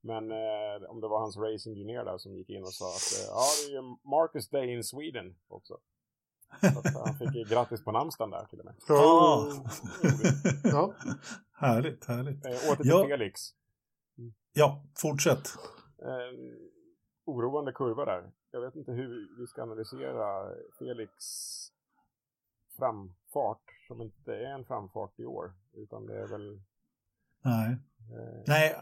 Men eh, om det var hans race engineer där som gick in och sa att eh, ja, det är ju Marcus Day in Sweden också. Så att han fick ju grattis på namnsdagen där till och med. Ah. Ja. härligt, härligt. Eh, åter till Ja. Felix. Ja, fortsätt. Eh, oroande kurva där. Jag vet inte hur vi ska analysera Felix framfart som inte är en framfart i år. Utan det är väl... Nej. Eh, Nej,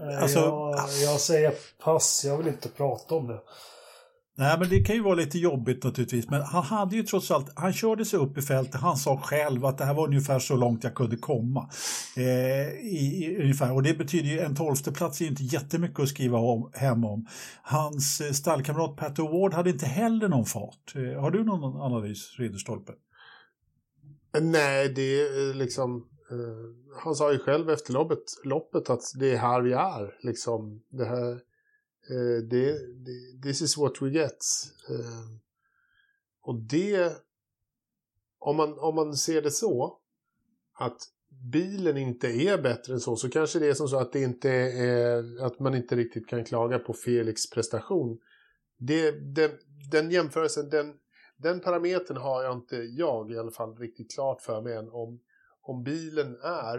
Eh, alltså... jag, jag säger pass, jag vill inte prata om det. Nej, men det kan ju vara lite jobbigt naturligtvis. Men han hade ju trots allt, han körde sig upp i fältet. Han sa själv att det här var ungefär så långt jag kunde komma. Eh, i, i, ungefär. Och det betyder ju en tolfteplats är ju inte jättemycket att skriva om, hem om. Hans eh, stallkamrat Pat Ward hade inte heller någon fart. Eh, har du någon analys, Ridderstolpe? Nej, det är eh, liksom... Eh, han sa ju själv efter loppet, loppet att det är här vi är. Liksom, det här, Eh, det, det, this is what we get. Eh, och det... Om man, om man ser det så, att bilen inte är bättre än så, så kanske det är som så att det inte är, att man inte riktigt kan klaga på Felix prestation. Det, den, den jämförelsen, den, den parametern har jag inte, jag i alla fall, riktigt klart för mig än om, om bilen är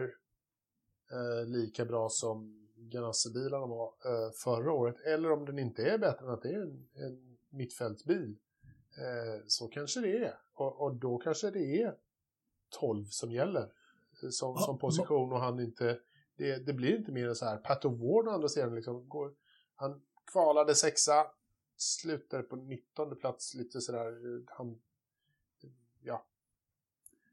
eh, lika bra som Ganassi-bilarna var eh, förra året, eller om den inte är bättre än att det är en, en mittfältsbil. Eh, så kanske det är. Och, och då kanske det är 12 som gäller eh, som, Ja, som position och han inte, det, det blir inte mer än så här. Pat Ward å andra sidan, liksom, går, han kvalade sexa, slutade på 19 plats lite sådär. eh, Han,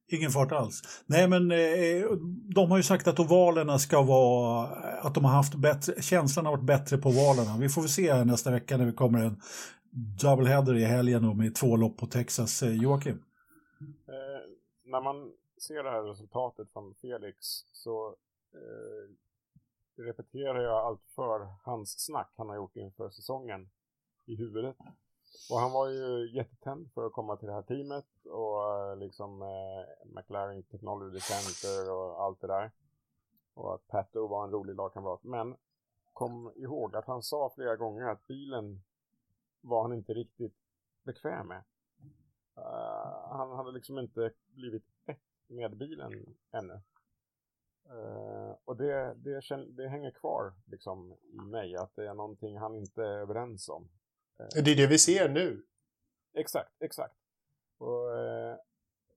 Ingen fart alls. Nej, men eh, de har ju sagt att ovalerna ska vara, eh, att de har haft bättre, känslan har varit bättre på ovalerna. Vi får väl se nästa vecka när vi kommer en doubleheader i helgen och med två lopp på Texas. Eh, Joakim? Eh, när man ser det här resultatet från Felix så eh, repeterar jag allt för hans snack han har gjort inför säsongen i huvudet. Och han var ju jättetänd för att komma till det här teamet och eh, liksom eh, McLaren Technology Center och allt det där. Och att Pato var en rolig lagkamrat. Men kom ihåg att han sa flera gånger att bilen var han inte riktigt bekväm med. Uh, han hade liksom inte blivit ett med bilen ännu. Uh, och det, det, det hänger kvar liksom i mig, att det är någonting han inte är överens om det är det vi ser nu. Exakt, exakt. Och eh,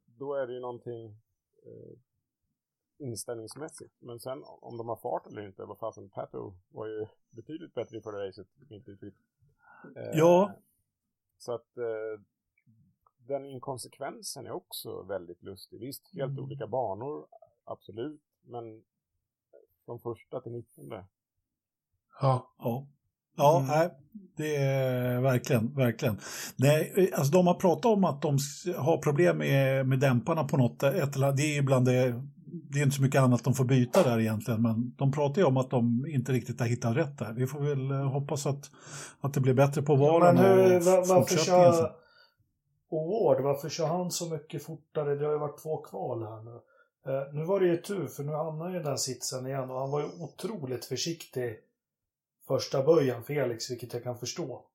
då är det ju någonting eh, inställningsmässigt. Men sen om de har fart eller inte, vad fasen, Pato var ju betydligt bättre i förra racet, inte riktigt. Eh, Ja. Så att eh, den inkonsekvensen är också väldigt lustig. Visst, helt Mm. olika banor, absolut, men från första till nittonde. Ja. Ja. Ja, Mm. nej, det är verkligen, verkligen. Nej, alltså de har pratat om att de har problem med, med dämparna på något ett eller Det är ibland det, det är inte så mycket annat de får byta där egentligen, men de pratar ju om att de inte riktigt har hittat rätt där. Vi får väl eh, hoppas att, att det blir bättre på valen Men hur, och va- varför kör Award, varför kör han så mycket fortare? Det har ju varit två kval här nu. Eh, nu var det ju tur, för nu hamnar ju i den sitsen igen och han var ju otroligt försiktig första början, Felix, vilket jag kan förstå.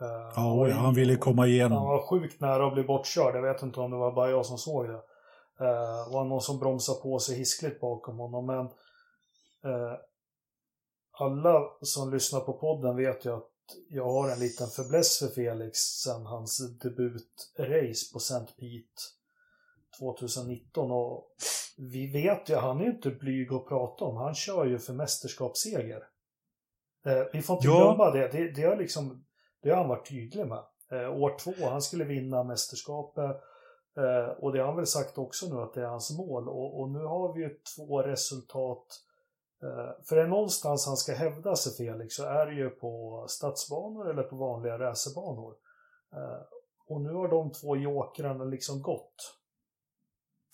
Eh, Ja, oj, han ville komma Han igenom. var sjukt nära att bli bortkörd. Jag vet inte om det var bara jag som såg det. Eh, var någon som bromsade på sig hiskligt bakom honom. Men eh, alla som lyssnar på podden vet ju att jag har en liten fäbless för Felix sen hans debutrace på St. Pete 2019. Och vi vet ju, han är ju inte blyg att prata om. Han kör ju för mästerskapsseger. Eh, vi får inte Ja. glömma det. Det, det, har liksom, det har han varit tydlig med. Eh, år två, han skulle vinna mästerskapet. Eh, och det har han väl sagt också nu att det är hans mål. Och, och nu har vi ju två resultat. För är det någonstans han ska hävda sig Felix så är det ju på stadsbanor eller på vanliga racerbanor. Och nu har de två jokrarna liksom gått.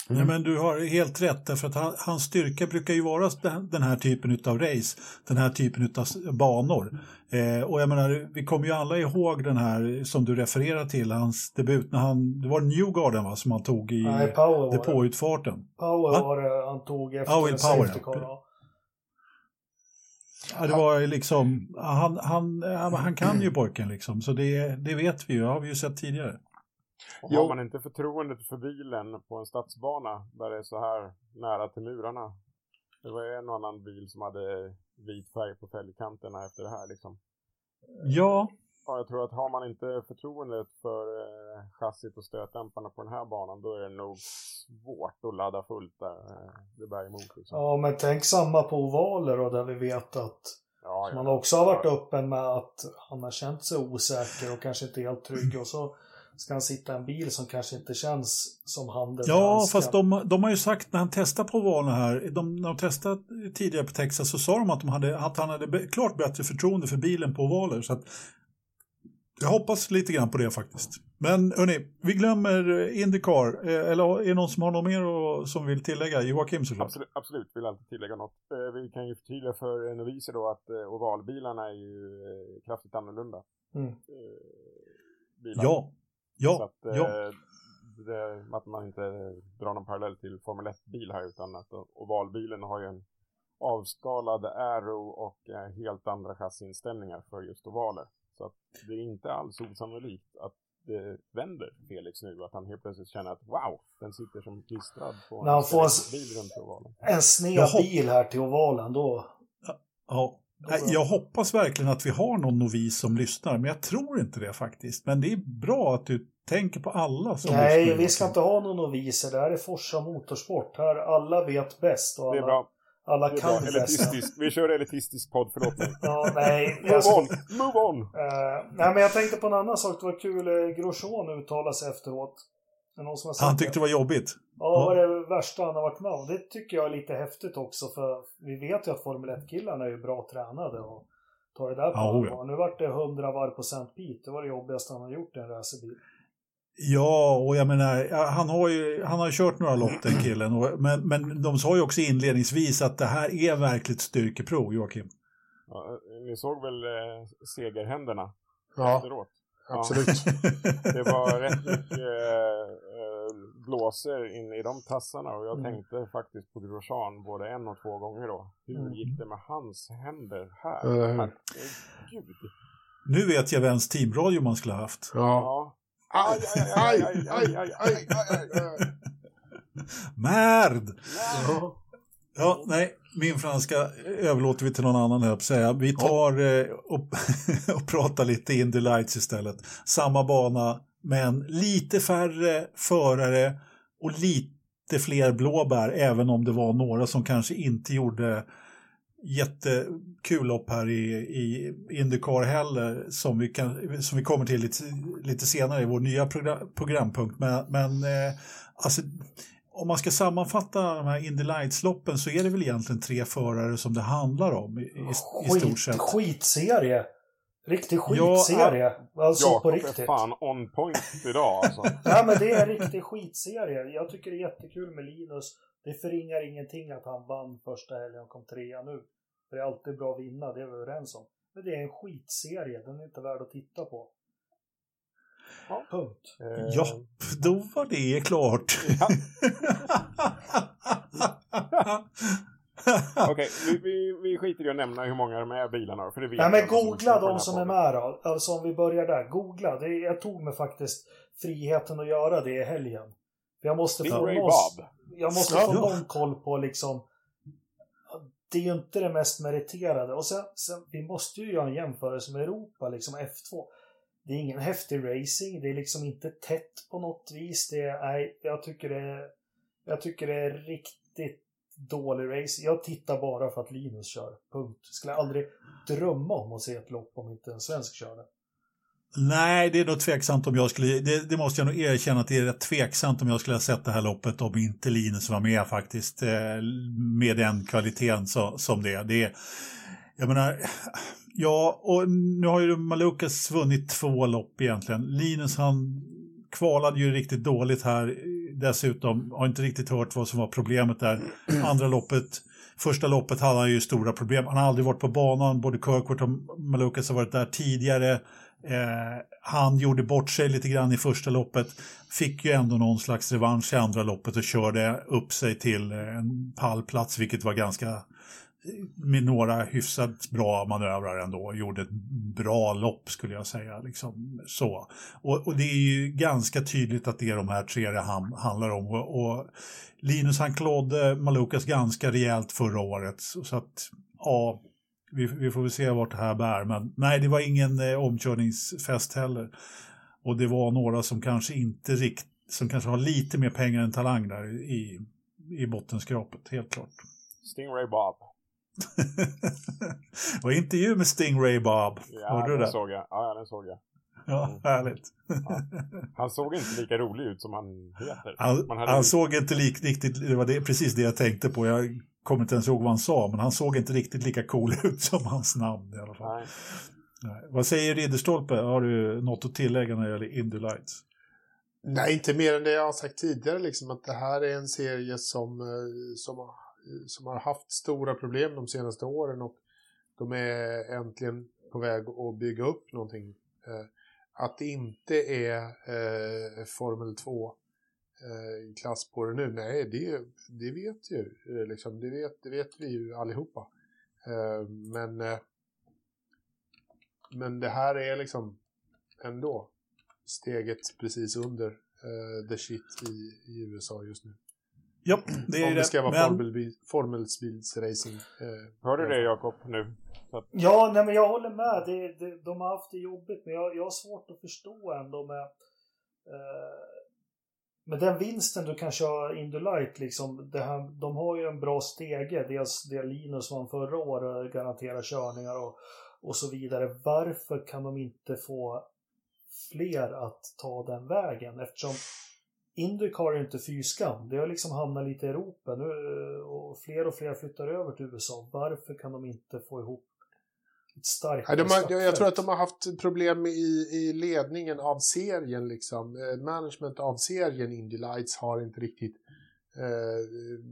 Nej, men du har helt rätt, därför att han, hans styrka brukar ju vara den, här typen av race, den här typen av banor. Eh, och jag menar, vi kommer ju alla ihåg den här som du refererar till, hans debut när han, det var Newgarden va, som han tog i Nej, Power depåutfarten. Power Va? var det han tog efter Ja, Will safety car. Ja. Ja, det var liksom, han, han, han, han kan ju pojken liksom, så det, det vet vi ju, det har vi ju sett tidigare. Och Jo. har man inte förtroendet för bilen på en stadsbana där det är så här nära till murarna. Det var en och annan bil som hade vit färg på fälgkanterna efter det här liksom. Ja, Ja, jag tror att har man inte förtroendet för eh, chassit och stötdämparna på den här banan då är det nog svårt att ladda fullt där eh, det bär emot liksom. Ja, men tänk samma på ovaler då, där vi vet att Ja, man också har varit öppen med att han har känt sig osäker och kanske inte helt trygg och så ska han sitta i en bil som kanske inte känns som handen. ja fast de, de har ju sagt när han testade på valen här, de, när de testade tidigare på Texas så sa de att, de hade, att han hade be, klart bättre förtroende för bilen på ovaler. Så att, jag hoppas lite grann på det faktiskt. Men hörni, vi glömmer Indycar. Eh, Eller är det någon som har något mer och, som vill tillägga? Joakim såklart. Absolut, absolut, vill alltid tillägga något. Eh, vi kan ju förtydliga för noviser då att eh, ovalbilarna är ju kraftigt annorlunda. Mm. Bilar. Ja, ja, Så att, eh, ja. Det, att man inte drar någon parallell till Formel 1-bil här utan att ovalbilen har ju en avskalad aero och eh, helt andra chassiinställningar för just ovaler. Så att det är inte alls osannolikt att det vänder Felix nu, att han helt plötsligt känner att wow, den sitter som klistrad på får en- bil runt ovalen. En sned bil här till ovalen, då... ja. Nej, Jag hoppas verkligen att vi har någon novis som lyssnar, men jag tror inte det faktiskt. Men det är bra att du tänker på alla som Nej, lyssnar. vi ska inte ha någon noviser. Det här är Forsa Motorsport. Här alla vet bäst och Det är alla, bra. alla Det är kan bra. det bästa. Elitistisk. Vi kör elitistisk podd, förlåt mig. Ja, nej. Move Jag, on! Move on! Eh, nej, men jag tänkte på en annan sak. Det var kul. eh, Grosjean uttalade sig efteråt. Är det någon som har sett Han tyckte det var jobbigt. Ja, vad var det värsta han har varit med om? Det tycker jag är lite häftigt också för vi vet ju att Formel 1-killarna är ju bra tränade och tar det där på Ja, oh ja. allvar. Nu vart det 100 varv på St. Pete. Det var det jobbigaste han har gjort i en racerbil. Ja, och jag menar, ja, han har ju han har kört några lopp den killen. Och, men, men de sa ju också inledningsvis att det här är verkligt styrkeprov, Joakim. Ja, ni såg väl eh, segerhänderna Ja, efteråt? Absolut. Det var rätt mycket eh, eh, blåser in i de tassarna och jag Mm. tänkte faktiskt på Grosjean både en och två gånger då. Hur Mm. gick det med hans händer här? Eller hur? Herregud. Nu vet jag vems teamradio man skulle ha haft. Ja. Ja. Aj, aj, aj, aj, aj, aj, aj, aj. Märd! Ja. Ja, nej, min franska överlåter vi till någon annan, att säga. Vi tar eh, och, och pratar lite Indy Lights istället. Samma bana, men lite färre förare och lite fler blåbär, även om det var några som kanske inte gjorde jättekul lopp här i, i Indycar heller, som vi, kan, som vi kommer till lite, lite senare i vår nya program, programpunkt. Men, men eh, alltså, om man ska sammanfatta de här Indy Lights-loppen så är det väl egentligen tre förare som det handlar om i, i, i stort sett. skitserie! Riktig Ja, skitserie. alltså på Jakob är riktigt. fan on point idag alltså. Nej men det är en riktig skitserie. Jag tycker det är jättekul med Linus. Det förringar ingenting att han vann första helgen och kom trea nu. För det är alltid bra att vinna, det är vi överens om. Men det är en skitserie, den är inte värd att titta på. Ja. Punkt. Eh, Ja, då var det klart. Okej, vi, vi, vi skiter i att nämna hur många de är bilarna för det vet Nej men googla de som är med då. Alltså om vi börjar där. Googla. Det, jag tog mig faktiskt friheten att göra det i helgen. Jag måste få Stingray någon, Bob. jag måste Ja. få någon koll på liksom det är ju inte det mest meriterade. Och sen, sen, vi måste ju göra en jämförelse med Europa, liksom F2. Det är ingen häftig racing, det är liksom inte tätt på något vis. Det är, nej, jag tycker det är, jag tycker det är riktigt dålig racing. Jag tittar bara för att Linus kör, punkt. Skulle aldrig drömma om att se ett lopp om inte en svensk körde. Nej, det är nog tveksamt om jag skulle, det, det måste jag nog erkänna att det är rätt tveksamt om jag skulle ha sett det här loppet om inte Linus var med faktiskt. Eh, med den kvaliteten så, som det är. Det är. Jag menar, ja, och nu har ju Malukas vunnit två lopp egentligen. Linus han kvalade ju riktigt dåligt här dessutom. Har inte riktigt hört vad som var problemet där. Andra loppet, första loppet hade han ju stora problem. Han har aldrig varit på banan, både Kirkwood och Malukas har varit där tidigare. Eh, han gjorde bort sig lite grann i första loppet, fick ju ändå någon slags revansch i andra loppet och körde upp sig till en pallplats, vilket var ganska med några hyfsat bra manövrar ändå. Gjorde ett bra lopp skulle jag säga. Liksom, så. Och, och det är ju ganska tydligt att det är de här tre det ham, handlar om. Och, och Linus han klådde Malukas ganska rejält förra året. Så att, ja, vi, vi, får väl se vart det här bär. Men nej, det var ingen eh, omkörningsfest heller. Och det var några som kanske inte rikt, som kanske har lite mer pengar än talang där i, i bottenskrapet, helt klart. Stingray Bob. och intervju med Stingray Bob. Ja, Hörde du den såg jag. Ja, den såg jag. Ja, härligt. Ja. Han såg inte lika rolig ut som han heter. Han, Man hade han ju- såg inte lik, riktigt, det var det, precis det jag tänkte på. Jag kommer inte ens ihåg vad han sa, men han såg inte riktigt lika cool ut som hans namn i alla fall. Nej. Nej. Vad säger Ridderstolpe? Har du något att tillägga när det gäller Indy Lights? Nej, inte mer än det jag har sagt tidigare, liksom att det här är en serie som, eh, som, har, Eh, som har haft stora problem de senaste åren och de är äntligen på väg att bygga upp någonting. Eh, att det inte är eh, Formel 2 eh, klass på det nu, nej, det, det vet ju, eh, liksom, det, vet, det vet vi ju allihopa. Eh, men, eh, men det här är liksom ändå steget precis under eh, the shit i, i USA just nu. Ja, det är Om det ska vara men, formelsbilsracing. Eh, Hör du det Jakob nu? Att, Ja, nej, men jag håller med. Det, det, de har haft det jobbigt, men jag, jag har svårt att förstå ändå med, eh, med den vinsten du kan köra Indy Light. Liksom, det här, de har ju en bra stege. Dels det Linus vann förra året, garantera körningar och, och så vidare. Varför kan de inte få fler att ta den vägen? Eftersom Indycar är inte fyskan. Det har liksom hamnat lite i Europa nu och fler och fler flyttar över till USA. Varför kan de inte få ihop ett starkt Nej, de har, jag, tror att de har haft problem i, i ledningen av serien. Liksom. Eh, management av serien Indy Lights har inte riktigt eh,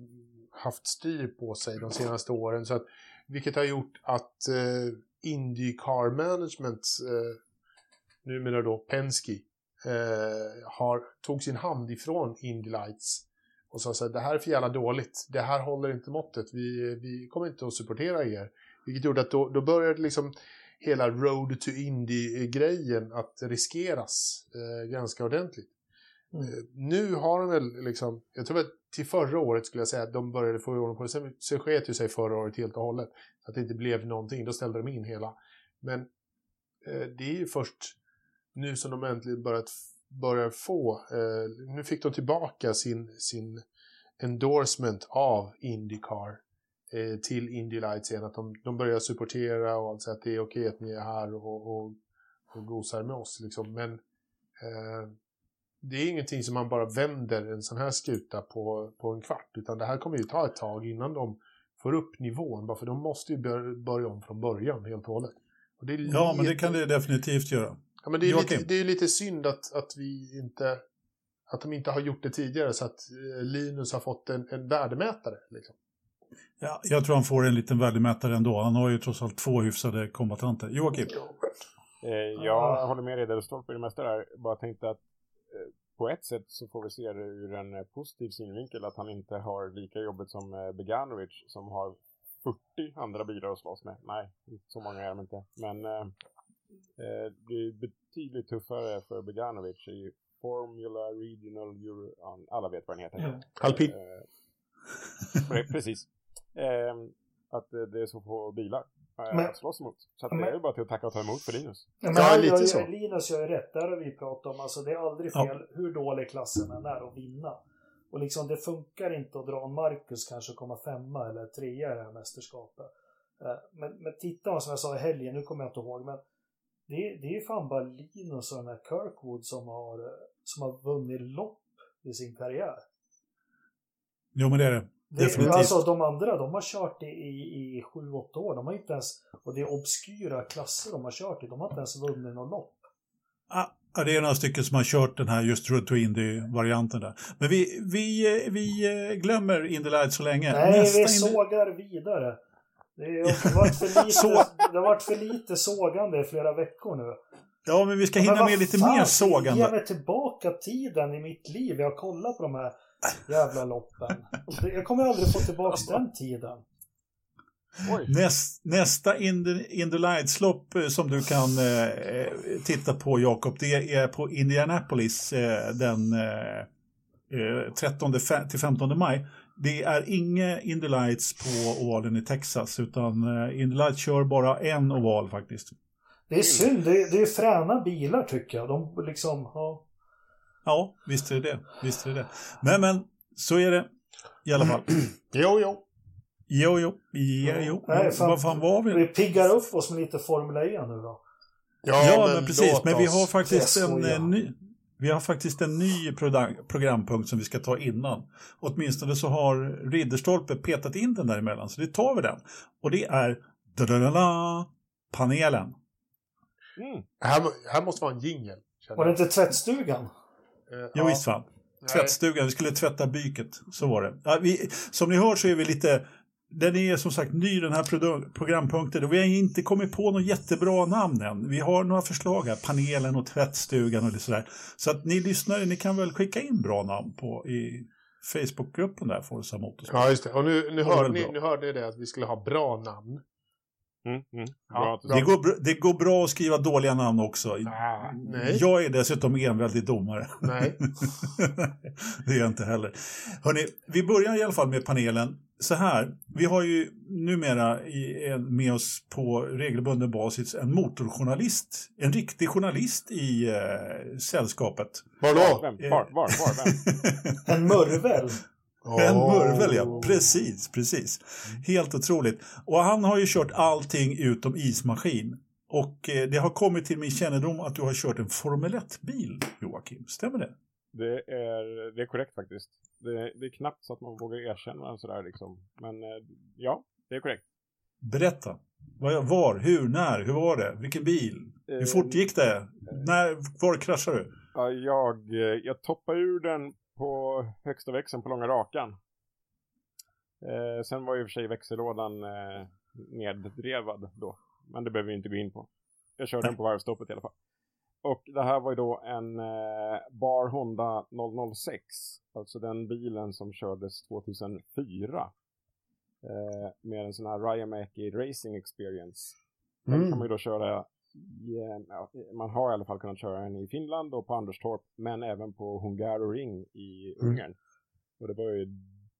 haft styr på sig de senaste åren. Så att, vilket har gjort att eh, Indycar Management, eh, numera då Penske, eh, har, tog sin hand ifrån Indy Lights och sa så här, det här är för jävla dåligt, det här håller inte måttet, vi, vi kommer inte att supportera er. Vilket gjorde att då, då började liksom hela Road to Indy-grejen att riskeras eh, ganska ordentligt. Mm. Eh, nu har de väl liksom, jag tror att till förra året skulle jag säga att de började få ordning på det. Sen, sen sket ju sig förra året helt och hållet. Att det inte blev någonting, då ställde de in hela. Men eh, det är ju först nu som de äntligen börjat, börjar få, eh, nu fick de tillbaka sin, sin endorsement av Indycar eh, till Indy Lights igen. Att de, de börjar supportera och alltså att det är okej att ni är här och, och, och gosar med oss. Liksom. Men eh, det är ingenting som man bara vänder en sån här skuta på, på en kvart. Utan det här kommer ju ta ett tag innan de får upp nivån. Bara för de måste ju bör, börja om från början helt och hållet. Och Ja, men det kan det definitivt göra. Ja, men det är, lite, det är lite synd att, att vi inte att de inte har gjort det tidigare så att eh, Linus har fått en, en värdemätare. Liksom. Ja, jag tror han får en liten värdemätare ändå. Han har ju trots allt två hyfsade kombatanter. Joakim? eh, jag håller med Ridderstolpe i det mesta där. Bara tänkte att eh, på ett sätt så får vi se det ur en positiv synvinkel att han inte har lika jobbigt som eh, Beganovic som har 40 andra bilar att slåss med. Nej, så många är de inte. Men det är betydligt tuffare för Beganovic i Formula Regional Euro... ja, Alla vet vad den heter. Ja. Alpin. Eh, pre- precis. Eh, att eh, det är så få bilar eh, Men- att slåss emot. Så att Men- det är ju bara till att tacka och ta emot för Linus. Men Ja, lite så. Linus gör ju rätt, där har vi pratat om. Alltså, det är aldrig Ja. fel hur dålig klassen än är att vinna. Och liksom, det funkar inte att dra en Marcus kanske komma femma eller trea i det här mästerskapet. Eh, Men, men titta man som jag sa i helgen, nu kommer jag inte ihåg, men det, är- det är fan bara Linus och den här Kirkwood som har, som har vunnit lopp i sin karriär. Jo, men det är det. Det, Definitivt. alltså de andra, de har kört i, i, i 7-8 år. De har inte ens, och det är obskyra klasser de har kört i. De har inte ens vunnit något lopp. Ah, Ja, det är några stycken som har kört den här just Road to Indy-varianten där. Men vi, vi, vi eh, glömmer Indy Light så länge. Nej, Nästa vi Indy- sågar vidare. Det har varit för lite, Så- det har varit för lite sågande i flera veckor nu. Ja, men vi ska hinna vad med lite fan, mer Ge sågande. mig tillbaka tiden i mitt liv. Jag har kollat på de här jävla loppen. Jag kommer aldrig få tillbaka den tiden. Oj. Näst, nästa In the, In the Lights-lopp eh, som du kan eh, titta på, Jakob, det är på Indianapolis eh, den eh, eh, 13 fe- till 15 maj. Det är inga Indy Lights på ovalen i Texas, utan eh, Indy Lights kör bara en oval faktiskt. Det är synd, det är, det är fräna bilar tycker jag. De liksom, ja. Ja, visst är det det. Visst är det det. Men, men, så är det i alla fall. Jo, jo. Jo, jo, ja, jo. Nej, fan. Vad fan var vi? Vi piggar upp oss med lite Formel 1 nu då. Ja, men, precis. låt Men vi har faktiskt en, eh, ny... Vi har faktiskt en ny program, programpunkt som vi ska ta innan. Åtminstone så har Ridderstolpe petat in den däremellan, så det tar vi den. Och det är da-da-da-da, panelen. Mm. Här, här måste vara en jingel. Var det inte tvättstugan? Eh, Jo, ja. visst fan. Tvättstugan, vi skulle tvätta byket. Så var det. Ja, vi, som ni hör så är vi lite... Den är som sagt ny den här programpunkten och vi har inte kommit på något jättebra namn än. Vi har några förslag här, panelen och tvättstugan och lite sådär. Så att ni lyssnare, ni kan väl skicka in bra namn på i Facebookgruppen där, Forza Motorsport. Ja, just det. Och nu, nu, hörde ni, nu hörde ni det att vi skulle ha bra namn. Mm, mm. Ja. Det går, det går bra att skriva dåliga namn också. Ah, nej. Jag är dessutom enväldig domare. Nej. det är jag inte heller. Hörrni, vi börjar i alla fall med panelen. Så här, vi har ju numera med oss på regelbunden basis en motorjournalist, en riktig journalist i eh, sällskapet. Vadå? Vem? Var? Var? Var? Vem? En murvel? En murvel, ja. Precis, precis. Helt otroligt. Och han har ju kört allting utom ismaskin. Och eh, det har kommit till min kännedom att du har kört en Formel 1-bil, Joakim. Stämmer det? Det är, det är korrekt faktiskt. Det, det är knappt så att man vågar erkänna sådär liksom. Men eh, ja, det är korrekt. Berätta. Var, var, hur, när, hur var det? Vilken bil? Hur Eh, fort gick det? När, var kraschade du? Ja, jag, eh, jag toppade ur den på högsta växeln på långa rakan. Eh, sen var ju i och för sig växellådan eh, neddrevad då. Men det behöver vi inte gå in på. Jag körde den på varvstoppet i alla fall. Och det här var ju då en eh, Bar Honda 006. Alltså den bilen som kördes 2004. Eh, med en sån här Ryamäki Racing Experience. Den Mm. kan man ju då köra i, eh, ja, man har i alla fall kunnat köra den i Finland och på Anderstorp, men även på Hungaroring i Mm. Ungern. Och det var ju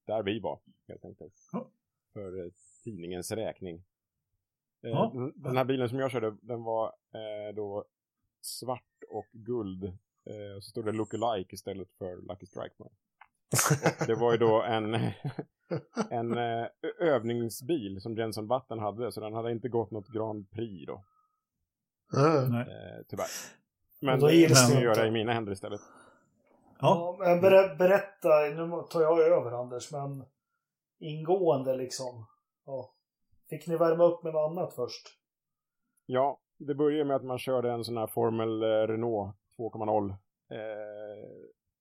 där vi var, helt enkelt. Ja. För eh, tidningens räkning. Eh, Ja. den, den här bilen som jag körde, den var eh, då svart och guld. Eh, och så stod det Lookalike istället för Lucky Strike. Och det var ju då en, en eh, övningsbil som Jenson Button hade, så den hade inte gått något Grand Prix då. Nej. Eh, tyvärr. Men då det kan jag göra i mina händer istället. Ja. Ja, men ber, berätta, nu tar jag över Anders, men ingående liksom. Ja. Fick ni värma upp med något annat först? Ja, det började med att man körde en sån här Formel eh, Renault 2.0. Eh,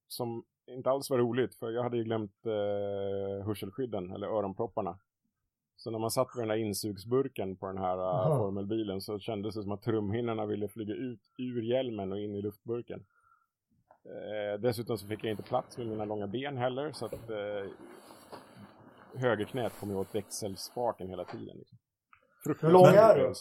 som inte alls var roligt, för jag hade ju glömt eh, hörselskydden, eller öronpropparna. Så när man satt vid den här insugsburken på den här uh, formelbilen så kändes det som att trumhinnorna ville flyga ut ur hjälmen och in i luftburken. Eh, dessutom så fick jag inte plats med mina långa ben heller så att eh, högerknät kom ju åt växelspaken hela tiden. Liksom. Hur lång är du?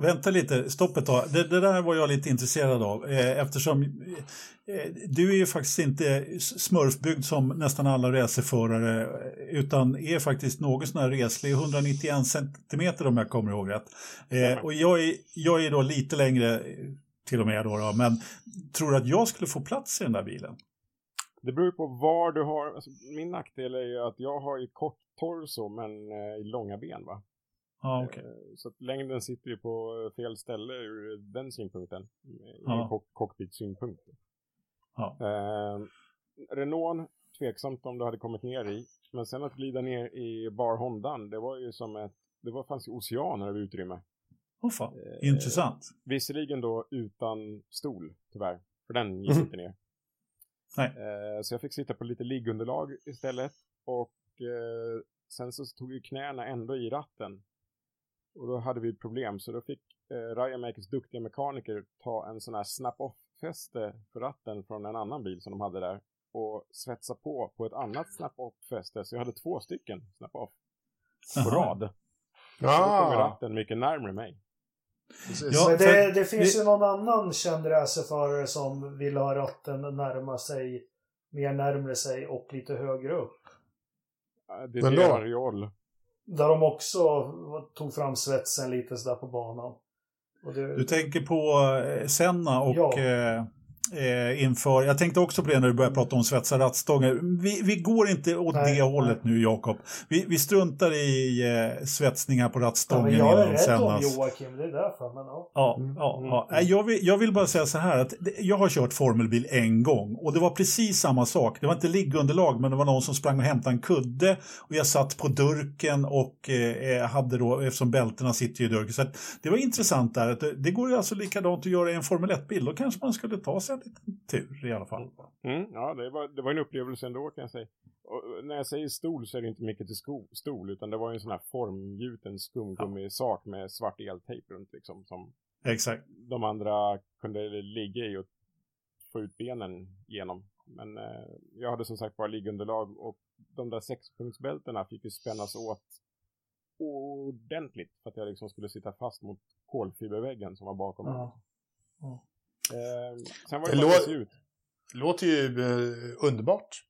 Vänta lite, stopp ett tag. Det, det där var jag lite intresserad av eh, eftersom eh, du är ju faktiskt inte smurfbyggd som nästan alla racerförare eh, utan är faktiskt något sån här reslig, 191 centimeter om jag kommer ihåg rätt. Eh, och jag är, jag är då lite längre till och med då, då, men tror du att jag skulle få plats i den där bilen? Det beror på var du har, alltså, min nackdel är ju att jag har ju kort torso men eh, långa ben va. Okej. Eh, Så att längden sitter ju på fel ställe ur den synpunkten. eh, Ja. Ur cock- cockpit-synpunkt. Ja. Eh, Renault, tveksamt om du hade kommit ner i. Men sen att glida ner i bar Hondan, det var ju som ett, det var, fanns ju oceaner av utrymme. Åh fan, Eh, intressant. Visserligen då utan stol, tyvärr. För den gick Mhm. inte ner. Nej. Eh, så jag fick sitta på lite liggunderlag istället. Och eh, sen så tog ju knäna ändå i ratten. Och då hade vi ett problem. Så då fick eh, Ryamakers duktiga mekaniker ta en sån här snap-off-fäste för ratten från en annan bil som de hade där. Och svetsa på på ett annat snap-off-fäste. Så jag hade två stycken snap-off på rad. Då kommer Ah, ratten mycket närmare mig. precis. Ja, Men för det, det finns vi- ju någon annan känd racerförare som vill ha ratten närma sig, mer närmre sig och lite högre upp. Ja, Det är Men Där de också tog fram svetsen lite sådär på banan. Det, Du tänker på eh, Senna och Ja. eh, eh, inför, jag tänkte också på det när du började prata om svetsa rattstångar. Vi, vi går inte åt Nej, det hållet nej. nu Jakob. Vi, vi struntar i eh, svetsningar på ja, rattstången jag är rädd om. Joakim, det är därför. Men ja. Ja, Mm, ja, mm, ja. mm. Jag, vill, jag vill bara säga så här att jag har kört formelbil en gång och det var precis samma sak. Det var inte liggunderlag men det var någon som sprang och hämtade en kudde och jag satt på durken och eh, hade då, eftersom bältena sitter ju i durken. Så det var intressant där. Att det, det går ju alltså likadant att göra i en Formel 1-bil. Då kanske man skulle ta sig en liten tur i alla fall. Mm, ja, det var, det var en upplevelse ändå kan jag säga. Och när jag säger stol så är det inte mycket till sko, stol utan det var en sån här formgjuten skumgummisak med svart eltejp runt liksom som Exakt. de andra kunde ligga i och få ut benen genom. Men eh, jag hade som sagt bara liggunderlag och de där sexpunktsbältena fick ju spännas åt ordentligt för att jag liksom skulle sitta fast mot kolfiberväggen som var bakom mig. Ja. Eh, sen var Det det bara lå- ut. Låter ju eh, underbart.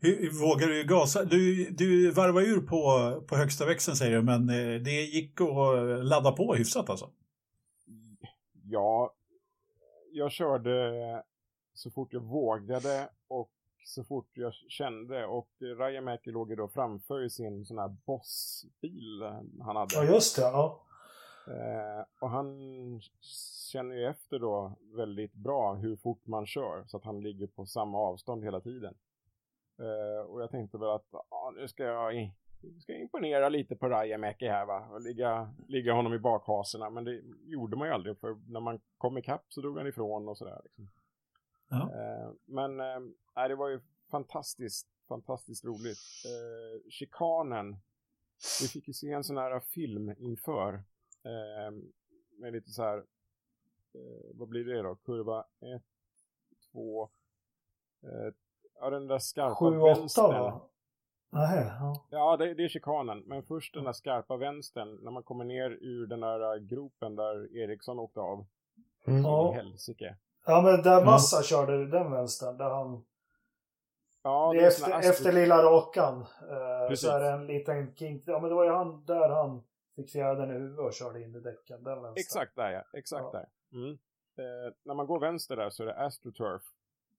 Hur, vågar du gasa? Du, du varvar ur på, på högsta växeln säger du, men eh, det gick att ladda på hyfsat alltså? Ja, jag körde så fort jag vågade och så fort jag kände och Rajamäki låg ju då framför i sin sån här bossbil han hade. ja, just det. Ja. Eh, och han känner ju efter då väldigt bra hur fort man kör så att han ligger på samma avstånd hela tiden. Eh, och jag tänkte väl att ja, nu ska jag, ska jag imponera lite på Rajamäki här va och ligga, ligga honom i bakhaserna men det gjorde man ju aldrig för när man kom ikapp så drog han ifrån och sådär. Liksom. Ja. Eh, men eh, det var ju fantastiskt, fantastiskt roligt. Eh, chikanen, vi fick ju se en sån här film inför eh, med lite så här, eh, vad blir det då? Kurva 1, 2, eh, ja den där skarpa 7-8 vänstern. va? Nähä, ja. Ja, det, det är chikanen. Men först den där skarpa vänstern, när man kommer ner ur den där äh, gropen där Eriksson åkte av. Mm. Ja. Helsike. ja, men där Massa körde den vänstern, där han... Ja, det sån efter, efter lilla rakan. Eh, Precis. så är det en liten kink. Ja, men det var ju han där han fjädern i huvudet och körde in i däcken. Den vänstern. Exakt där ja, exakt Ja. där. Mm. Eh, när man går vänster där så är det AstroTurf.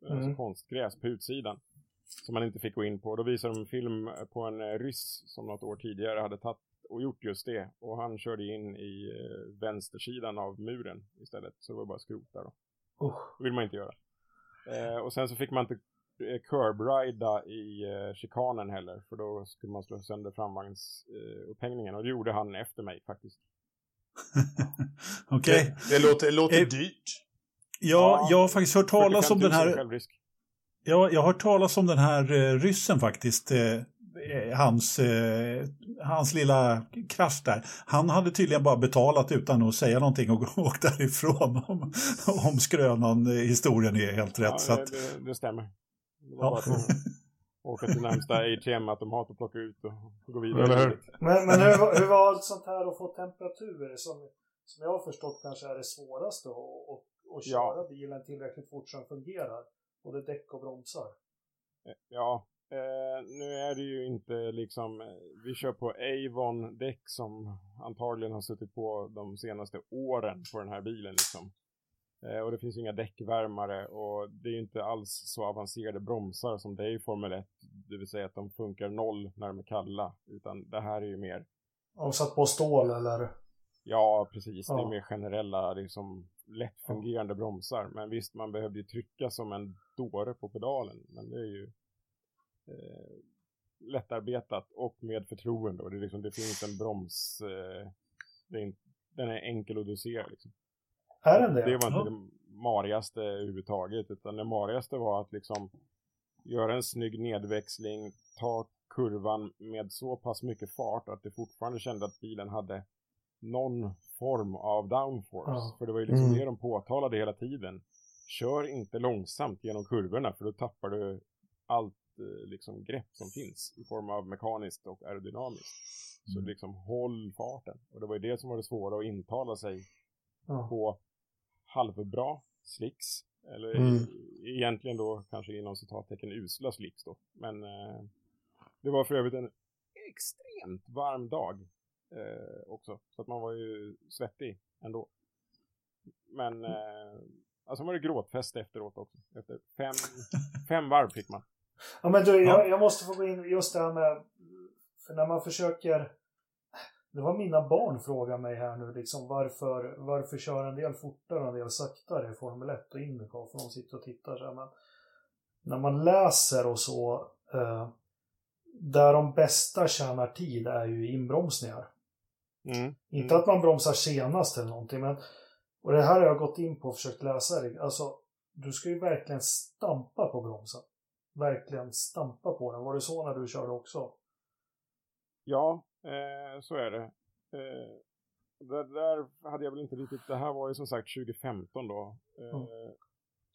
Mm. Mm. Alltså konstgräs på utsidan. Som man inte fick gå in på. Då visar de en film på en eh, ryss som något år tidigare hade tagit och gjort just det. Och han körde in i eh, vänstersidan av muren istället. Så det var bara skrot där då. Usch. Det vill man inte göra. Eh, och sen så fick man inte eh, curbrida i eh, chikanen heller. För då skulle man slå sönder framvagnsupphängningen. Eh, och det gjorde han efter mig faktiskt. Okej. Det, det låter, det låter Eh, dyrt. Ja, jag har faktiskt hört talas om 45 den 000 här... självrisk. Ja, jag har hört talas om den här eh, ryssen faktiskt. Eh, eh, hans, eh, hans lilla krasch där. Han hade tydligen bara betalat utan att säga någonting och åkt därifrån. Om, om skrönan, eh, historien är helt rätt. Ja, så det, att, det, det stämmer. Det var Ja. bara att åka till närmsta ATM-automat och plocka ut och gå vidare. Eller hur? Men, men hur, var- hur var allt sånt här att få temperaturer? Som, som jag har förstått kanske är det svåraste att, att, att köra Ja. bilen tillräckligt fort så den fungerar. Både däck och bromsar. Ja, eh, nu är det ju inte liksom, eh, vi kör på Avon-däck som antagligen har suttit på de senaste åren på den här bilen liksom. Eh, och det finns inga däckvärmare och det är inte alls så avancerade bromsar som det är i Formel 1. Det vill säga att de funkar noll när de är kalla. Utan det här är ju mer, Har de satt på stål eller? ja precis, det är Ja. mer generella liksom lätt fungerande bromsar. Men visst, man behövde ju trycka som en dåre på pedalen. Men det är ju eh, lättarbetat och med förtroende. Och det, är liksom, det finns en broms, eh, är in, den är enkel att dosera liksom. Är den det? Det var inte Ja. det marigaste överhuvudtaget. Utan det marigaste var att liksom göra en snygg nedväxling, ta kurvan med så pass mycket fart att det fortfarande kände att bilen hade någon form av downforce. Ja. För det var ju liksom Mm. det de påtalade hela tiden. Kör inte långsamt genom kurvorna för då tappar du allt eh, liksom grepp som finns i form av mekaniskt och aerodynamiskt. Så liksom håll farten. Och det var ju det som var det svåra att intala sig Ja. på halvbra slicks. Eller Mm. egentligen då kanske inom citattecken usla slicks då. Men eh, det var för övrigt en extremt varm dag eh, också. Så att man var ju svettig ändå. Men eh, alltså var det gråtfest efteråt också. Efter fem, fem varv fick man. Ja, men du, Ja. jag, jag måste få gå in just det här med... För när man försöker... Det var mina barn frågar mig här nu liksom varför, varför kör en del fortare och en del saktare i Formel 1 och Indycar? För de sitter och tittar så här. Men när man läser och så, eh, där de bästa tjänar tid är ju inbromsningar. Mm. Inte att man bromsar senast eller någonting, men och det här har jag gått in på och försökt läsa. det. Alltså, du ska ju verkligen stampa på bromsen. Verkligen stampa på den. Var det så när du körde också? Ja, eh, så är det. Eh, det där hade jag väl inte riktigt, det här var ju som sagt 2015 då. Eh, Mm.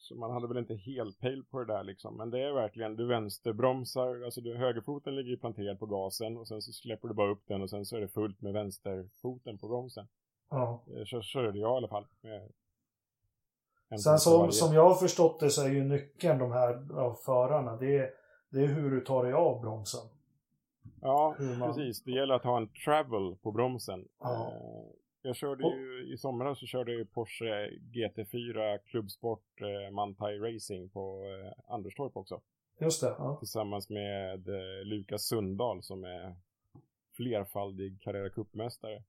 Så man hade väl inte helt pejl på det där liksom. Men det är verkligen, du vänsterbromsar, alltså du, högerfoten ligger planterad på gasen och sen så släpper du bara upp den och sen så är det fullt med vänsterfoten på bromsen. Ja. Eh, Så körde jag i alla fall. Sen som, som jag har förstått det så är ju nyckeln de här ja, förarna, det är, det är hur du tar dig av bromsen. Ja, man- precis. Det gäller att ha en travel på bromsen. Ja. Eh, Jag körde ju, i somras så körde jag Porsche GT4 Klubbsport eh, Mantai Racing på eh, Anderstorp också. Just det. Ja. Tillsammans med eh, Lukas Sundahl som är flerfaldig Carrera Cup-mästare.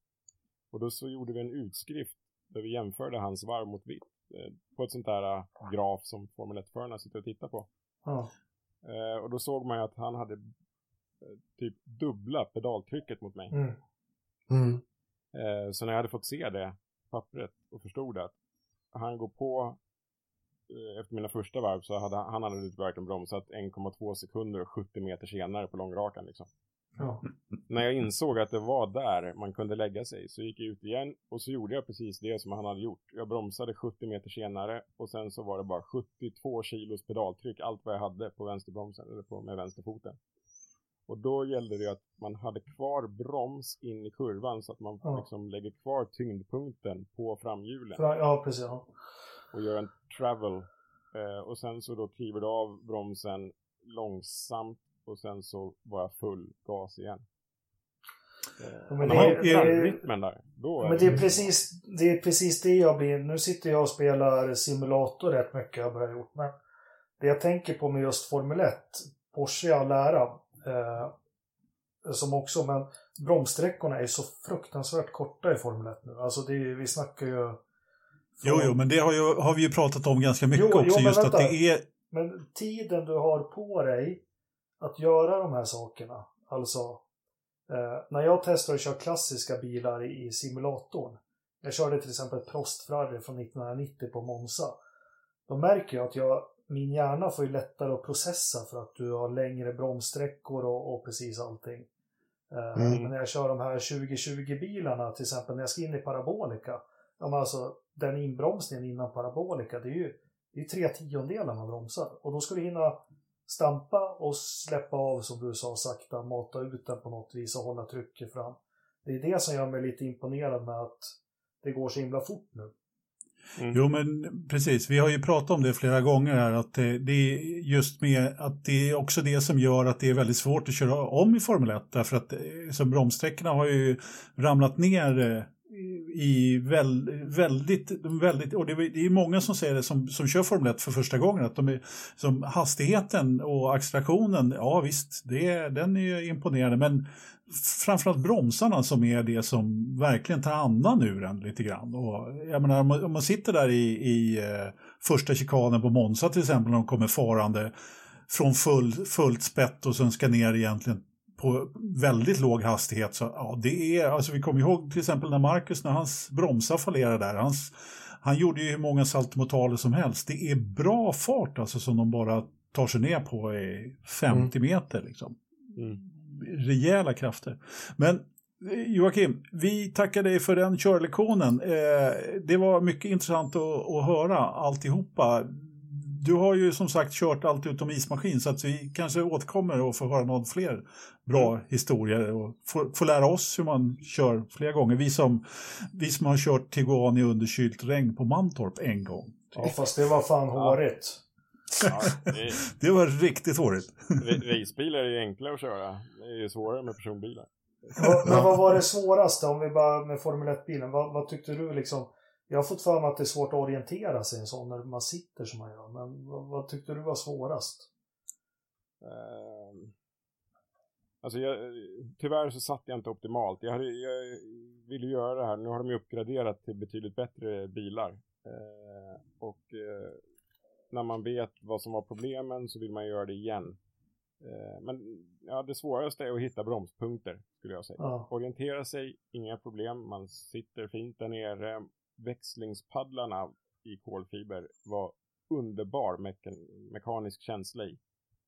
Och då så gjorde vi en utskrift där vi jämförde hans varv mot vitt. Eh, på ett sånt där eh, graf som Formel 1-förarna sitter och tittar på. Ja. Och då såg man ju att han hade typ dubbla pedaltrycket mot mig. Mm. Mm. Eh, så när jag hade fått se det pappret och förstod att han går på eh, efter mina första varv så hade han, han hade verkligen bromsat 1,2 sekunder och 70 meter senare på långrakan liksom. Ja. När jag insåg att det var där man kunde lägga sig så gick jag ut igen och så gjorde jag precis det som han hade gjort. Jag bromsade 70 meter senare och sen så var det bara 72 kilos pedaltryck, allt vad jag hade på vänsterbromsen eller på med vänsterfoten. Och då gällde det att man hade kvar broms in i kurvan så att man Ja. liksom lägger kvar tyngdpunkten på framhjulen För, ja, precis. Ja. och gör en travel. Eh, och sen så då kliver du av bromsen långsamt och sen så bara full gas igen. Eh, Ja, men man det- rytmen där. Då är Men det är, precis, det är precis det jag blir. Nu sitter jag och spelar simulator rätt mycket, har jag gjort. Men det jag tänker på med just Formel 1, Porsche all ära, eh, som också, men bromssträckorna är så fruktansvärt korta i Formel 1 nu. Alltså det är, vi snackar ju... Jo, jo, men det har, ju, har vi ju pratat om ganska mycket Jo, jo, också. men just att vänta. det är... Men tiden du har på dig att göra de här sakerna, alltså eh, när jag testar att köra klassiska bilar i, simulatorn, jag körde till exempel Prost Ferrari från 1990 på Monza, då märker jag att jag, min hjärna får ju lättare att processa för att du har längre bromssträckor och, och precis allting. Eh, Mm. Men när jag kör de här 2020-bilarna, till exempel när jag ska in i parabolika, ja, men alltså den inbromsningen innan parabolika, det är ju det är tre tiondelar man bromsar. Och då ska du hinna stampa och släppa av, som du sa, sakta, mata ut den på något vis och hålla trycket fram. Det är det som gör mig lite imponerad med att det går så himla fort nu. Mm. Jo, men precis. Vi har ju pratat om det flera gånger här, att det, det är just med att det är också det som gör att det är väldigt svårt att köra om i Formel 1, därför att eh, så bromssträckorna har ju ramlat ner eh, i väl, väldigt, väldigt, och det är, det är många som säger det som, som kör Formel 1 för första gången, att de är, som hastigheten och accelerationen, ja visst, det, den är ju imponerande, men framförallt bromsarna som är det som verkligen tar andan ur en lite grann. Och jag menar, om, man, om man sitter där i, i eh, första chikanen på Monza till exempel, när de kommer farande från full, fullt spett och sen ska ner egentligen på väldigt låg hastighet. Så, ja, det är, alltså vi kommer ihåg till exempel när Marcus, när hans bromsar fallerade där, hans, han gjorde ju hur många saltomortaler som helst. Det är bra fart alltså som de bara tar sig ner på i 50 meter liksom. Mm. Rejäla krafter. Men eh, Joakim, vi tackar dig för den körlektionen. Eh, det var mycket intressant att, att höra alltihopa. Du har ju som sagt kört allt utom ismaskin så att vi kanske återkommer och får höra någon fler bra Mm. historier och får, får lära oss hur man kör flera gånger. Vi som, vi som har kört Tiguan i underkylt regn på Mantorp en gång. Ja, fast det var fan hårigt. Ja, det, Det var riktigt hårigt. ra- racebilar är ju enklare att köra. Det är ju svårare med personbilar. Vad- Men vad var det svåraste, om vi bara med Formel 1-bilen, vad, vad tyckte du liksom? Jag har fått för mig att det är svårt att orientera sig i en sån när man sitter som man gör, men vad, vad tyckte du var svårast? Ehm, Alltså jag, tyvärr så satt jag inte optimalt. Jag, hade, jag ville göra det här. Nu har de ju uppgraderat till betydligt bättre bilar. Eh, och eh, när man vet vad som var problemen så vill man göra det igen. Eh, men ja, det svåraste är att hitta bromspunkter skulle jag säga. Ja. Orientera sig, inga problem. Man sitter fint där nere. Växlingspaddlarna i kolfiber var underbar mekan- mekanisk känsla i.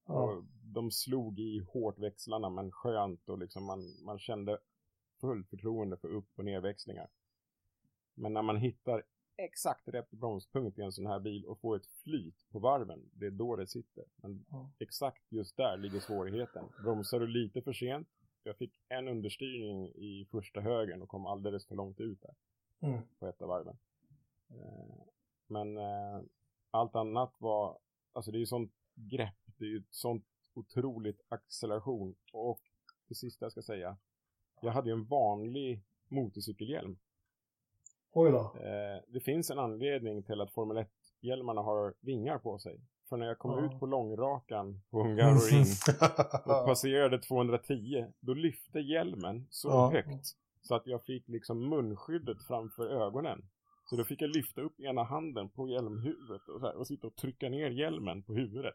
Ja. Och de slog i hårt växlarna men skönt och liksom man, man kände fullt förtroende för upp och nerväxlingar. Men när man hittar exakt rätt bromspunkt i en sån här bil och får ett flyt på varven, det är då det sitter. Men Ja. exakt just där ligger svårigheten. Bromsar du lite för sent, jag fick en understyrning i första högen och kom alldeles för långt ut där Mm. på ett av varven. Eh, Men eh, allt annat var, alltså det är ju sånt grepp, det är ju sånt otroligt acceleration. Och det sista jag ska säga, jag hade ju en vanlig motorcykelhjälm. Oj då. Eh, Det finns en anledning till att Formel 1-hjälmarna har vingar på sig. För när jag kom Ja. ut på långrakan på Hungaroring och passerade 210, då lyfte hjälmen så Ja. högt så att jag fick liksom munskyddet framför ögonen. Så då fick jag lyfta upp ena handen på hjälmhuvudet och, så här, och sitta och trycka ner hjälmen på huvudet.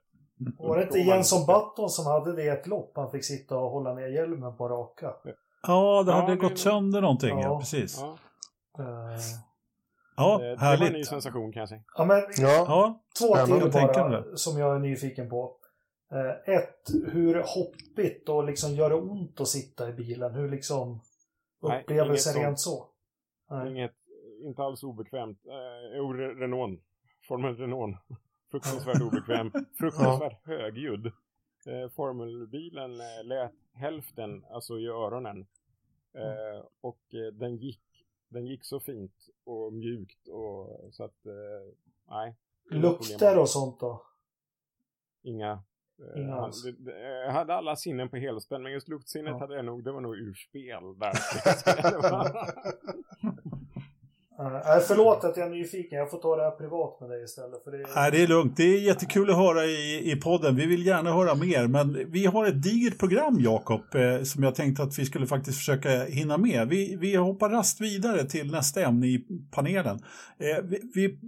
Var det inte Jensson Button som hade det i ett lopp? Han fick sitta och hålla ner hjälmen på raka. Ja, det Ja, hade det- gått sönder någonting, ja, Ja. precis. Ja, Eh, Ja, eh, det var en ny härligt. sensation kan jag säga. Ja, men Ja, Ja, två till bara som jag är nyfiken på. Eh, ett, hur hoppigt och liksom gör det ont att sitta i bilen? Hur liksom Nej, upplevelsen inget rent så? Nej. Inget, inte alls obekvämt. Eh, jo, Re- Renault. Formel Renault. Fruktansvärt obekväm. Fruktansvärt högljudd. Eh, formelbilen eh, lät hälften, alltså i öronen. Eh, och eh, den gick, den gick så fint och mjukt och så att, eh, nej. Lukter och sånt då? Inga. Eh, han- Jag hade alla sinnen på helspänn, men just luktsinnet Ja. hade jag nog, det var nog ur spel där. Nej, förlåt att jag är nyfiken. Jag får ta det här privat med dig istället. För det Nej, det är lugnt. Det är jättekul att höra i, i podden. Vi vill gärna höra mer, men vi har ett digert program, Jakob, eh, som jag tänkte att vi skulle faktiskt försöka hinna med. Vi, vi hoppar rast vidare till nästa ämne i panelen. Eh, vi, vi,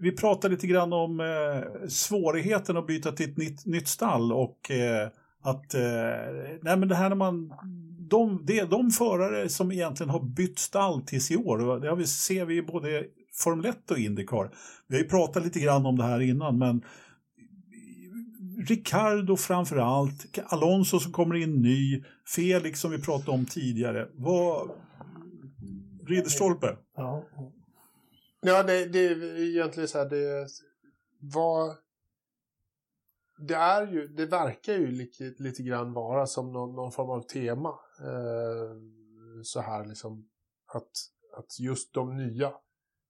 vi pratar lite grann om eh, svårigheten att byta till ett nytt, nytt stall och eh, att, eh, nej men det här när man, de, det, de förare som egentligen har bytt stall tills i år, det har vi, ser vi i både Formel 1 och Indycar. Vi har ju pratat lite grann om det här innan, men Ricardo framför allt, Alonso som kommer in ny, Felix som vi pratade om tidigare. Vad... Ridderstolpe? Ja. Ja, det, det är egentligen så här, det vad det är ju, det verkar ju lite, lite grann vara som någon, någon form av tema. Eh, så här liksom, att, att just de nya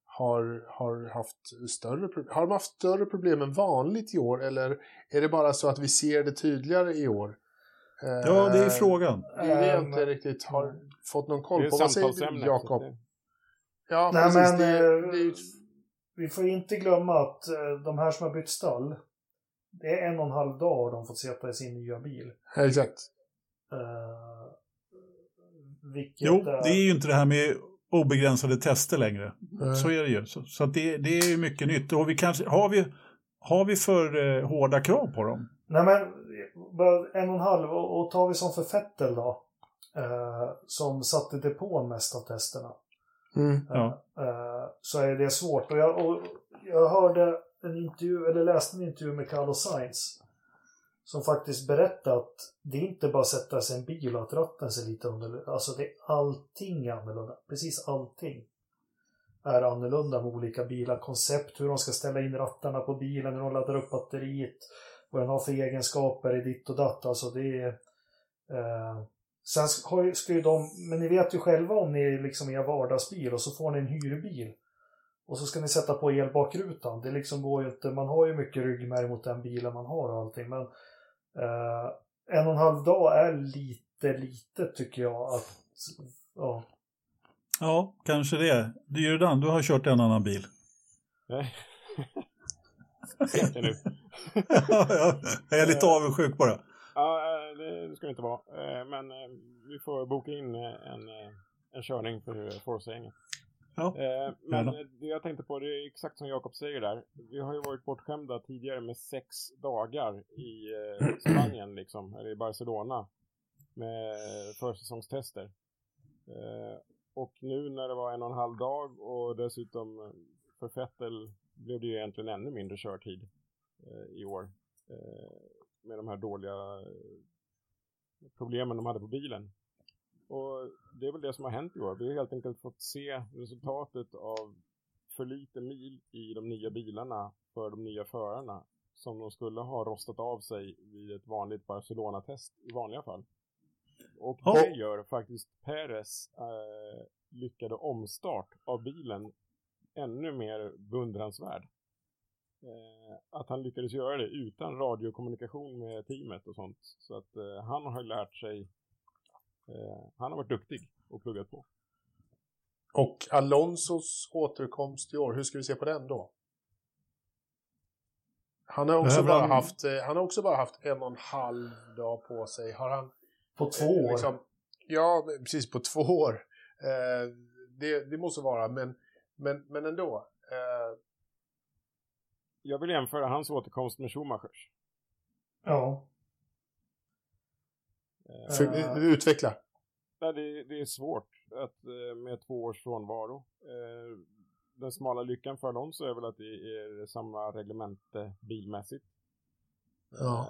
har, har haft större problem. Har de haft större problem än vanligt i år eller är det bara så att vi ser det tydligare i år? Eh, Ja, det är frågan. Är det jag Ehm, inte riktigt har fått någon koll på. Vad säger du, Jakob? Ja, Nej, precis. men det, eh, det är vi får inte glömma att eh, de här som har bytt stall, det är en och en halv dag de fått sitta i sin nya bil. Exakt. Eh, vilket Jo, det är ju inte det här med obegränsade tester längre. Nej. Så är det ju. Så, så att det, det är ju mycket nytt. Och vi kanske, har, vi, har vi för eh, hårda krav på dem? Nej men, en och en halv. Och, och tar vi som för Fettel då. Eh, som satte depån mest av testerna. Mm. Ja. Eh, så är det svårt. Och jag, och jag hörde en intervju, eller läste en intervju med Carlos Sainz. Som faktiskt berättade att det är inte bara att sätta sig i en bil och att ratten ser lite annorlunda Alltså det är allting annorlunda. Precis allting. är annorlunda med olika bilar. Koncept, hur de ska ställa in rattarna på bilen, hur de laddar upp batteriet, vad den har för egenskaper i ditt och datt. Alltså det är... Eh, sen ska, ska ju de, men ni vet ju själva om ni är liksom är vardagsbil och så får ni en hyrbil. Och så ska ni sätta på elbakrutan. Det liksom går ju inte, man har ju mycket ryggmärg mot den bilen man har och allting. Men en och en halv dag är lite lite tycker jag. Att, ja. ja, kanske det. Du Jordan, du har kört en annan bil. Nej. Inte nu. jag är lite avundsjuk bara. Ja, det ska det inte vara. Eh, men eh, vi får boka in eh, en, en körning för Forza-gänget. Ja, men det jag tänkte på, det är exakt som Jakob säger där. Vi har ju varit bortskämda tidigare med sex dagar i Spanien, liksom, eller i Barcelona, med försäsongstester. Och nu när det var en och en halv dag och dessutom för Fettel blev det ju egentligen ännu mindre körtid i år med de här dåliga problemen de hade på bilen. Och det är väl det som har hänt i år. Vi har helt enkelt fått se resultatet av för lite mil i de nya bilarna för de nya förarna som de skulle ha rostat av sig vid ett vanligt Barcelona-test i vanliga fall. Och det gör faktiskt Perez eh, lyckade omstart av bilen ännu mer beundransvärd. Eh, att han lyckades göra det utan radiokommunikation med teamet och sånt. Så att eh, han har lärt sig, han har varit duktig och pluggat på. Och Alonsos återkomst i år, hur ska vi se på den då? Han har också, bara, han... haft, eh, han har också bara haft en och en halv dag på sig. Har han... På två år? Liksom, ja, precis på två år. Eh, det, det måste vara, men, men, men ändå. Eh, jag vill jämföra hans återkomst med Schumachers. Ja. Uh, utveckla. Nej, det, det, är svårt att, eh, med två års frånvaro. Eh, den smala lyckan för Alonso är väl att det är samma reglemente bilmässigt. Ja.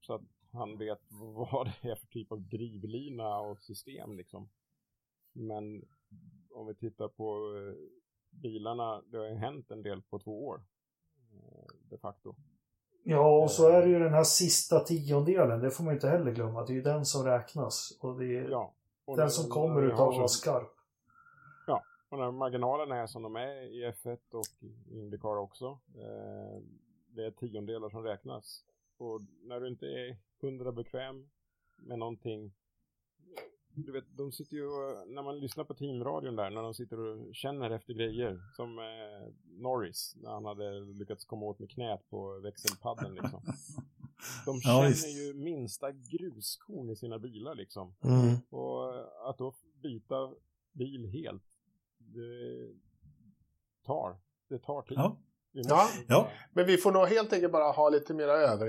Så att han vet vad det är för typ av drivlina och system liksom. Men om vi tittar på bilarna, det har ju hänt en del på två år de facto. Ja, och så är det ju den här sista tiondelen, det får man inte heller glömma. Det är ju den som räknas. Och det är ja, och den som kommer utav att vara skarp. Ja, och när marginalerna är som de är i F1 och Indycar också. Eh, det är tiondelar som räknas. Och när du inte är hundra bekväm med någonting du vet, de sitter ju, när man lyssnar på teamradion där, när de sitter och känner efter grejer, som eh, Norris, när han hade lyckats komma åt med knät på växelpadden liksom. De känner ja, ju minsta gruskorn i sina bilar liksom. Mm. Och att då byta bil helt, det tar, det tar tid. Ja. Ja, ja, men vi får nog helt enkelt bara ha lite mer över,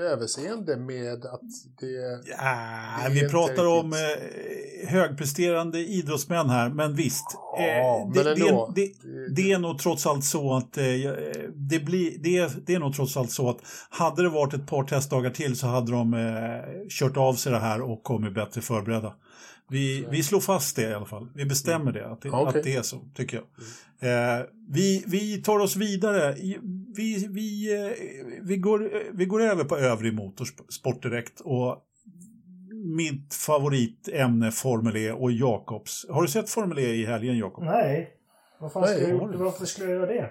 överseende med att det... Ja, det vi pratar om eh, högpresterande idrottsmän här, men visst. Ja, eh, det, men det, det, det, är nog trots allt så att eh, det, blir, det, det är nog trots allt så att hade det varit ett par testdagar till så hade de eh, kört av sig det här och kommit bättre förberedda. Vi, vi slår fast det i alla fall. Vi bestämmer det, att det, okay. att det är så, tycker jag. Eh, vi, vi tar oss vidare. Vi, vi, eh, vi, går, vi går över på övrig motorsport direkt. Och mitt favoritämne Formel E och Jakobs. Har du sett Formel E i helgen, Jakob? Nej. Vad fan nej, jag, varför skulle jag göra det?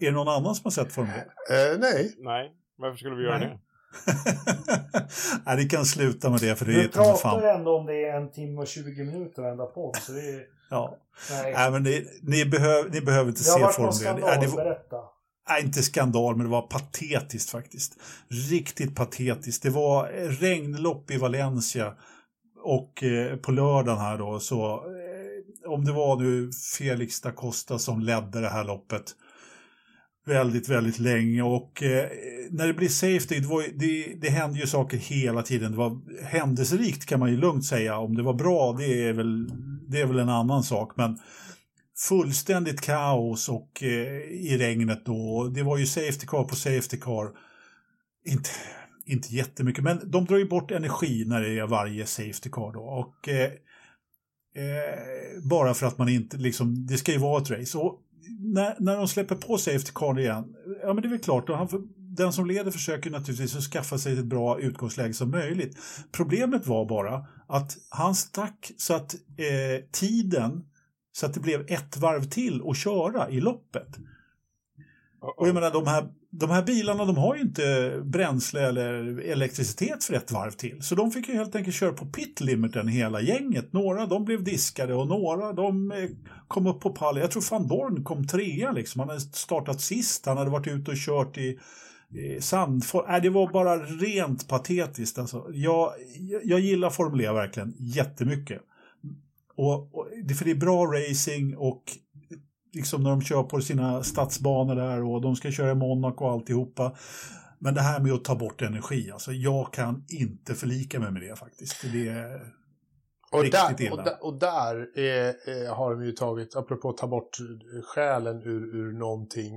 Är det någon annan som har sett Formel E? Uh, nej. Nej, varför skulle vi göra nej. det? Nej, det kan sluta med det för det du är pratar fan. ändå om det är en timme och 20 minuter varenda podd. Så det är... ja. Nej. Nej, men det, ni, behöv, ni behöver inte se Formel Det har varit skandal, det, berätta. Nej, inte skandal, men det var patetiskt faktiskt. Riktigt patetiskt. Det var regnlopp i Valencia och eh, på lördagen här då så eh, om det var nu Felix da Costa som ledde det här loppet väldigt, väldigt länge och eh, när det blir safety, det, var, det, det hände ju saker hela tiden. Det var händelserikt kan man ju lugnt säga. Om det var bra, det är väl, det är väl en annan sak. Men fullständigt kaos och eh, i regnet då. Det var ju safety car på safety car. Inte, inte jättemycket, men de drar ju bort energi när det är varje safety car då. Och eh, Eh, bara för att man inte, liksom, det ska ju vara ett race. Och när, när de släpper på Safety Car igen, ja men det är väl klart, då han, den som leder försöker naturligtvis att skaffa sig ett bra utgångsläge som möjligt. Problemet var bara att han stack så att eh, tiden, så att det blev ett varv till att köra i loppet. Och jag menar de här, de här bilarna de har ju inte bränsle eller elektricitet för ett varv till. Så de fick ju helt enkelt köra på pitlimiten hela gänget. Några de blev diskade och några de eh, kom upp på pallen. Jag tror van Dorn kom trea liksom. Han hade startat sist. Han hade varit ute och kört i Sandfors, äh, det var bara rent patetiskt. Alltså. Jag, jag gillar Formel E verkligen jättemycket. Och, och, för det är bra racing och liksom när de kör på sina stadsbanor där och de ska köra i Monaco och alltihopa. Men det här med att ta bort energi, alltså jag kan inte förlika mig med det faktiskt. Det är och riktigt där, illa. Och där, och där är, är, har de ju tagit, apropå att ta bort själen ur, ur någonting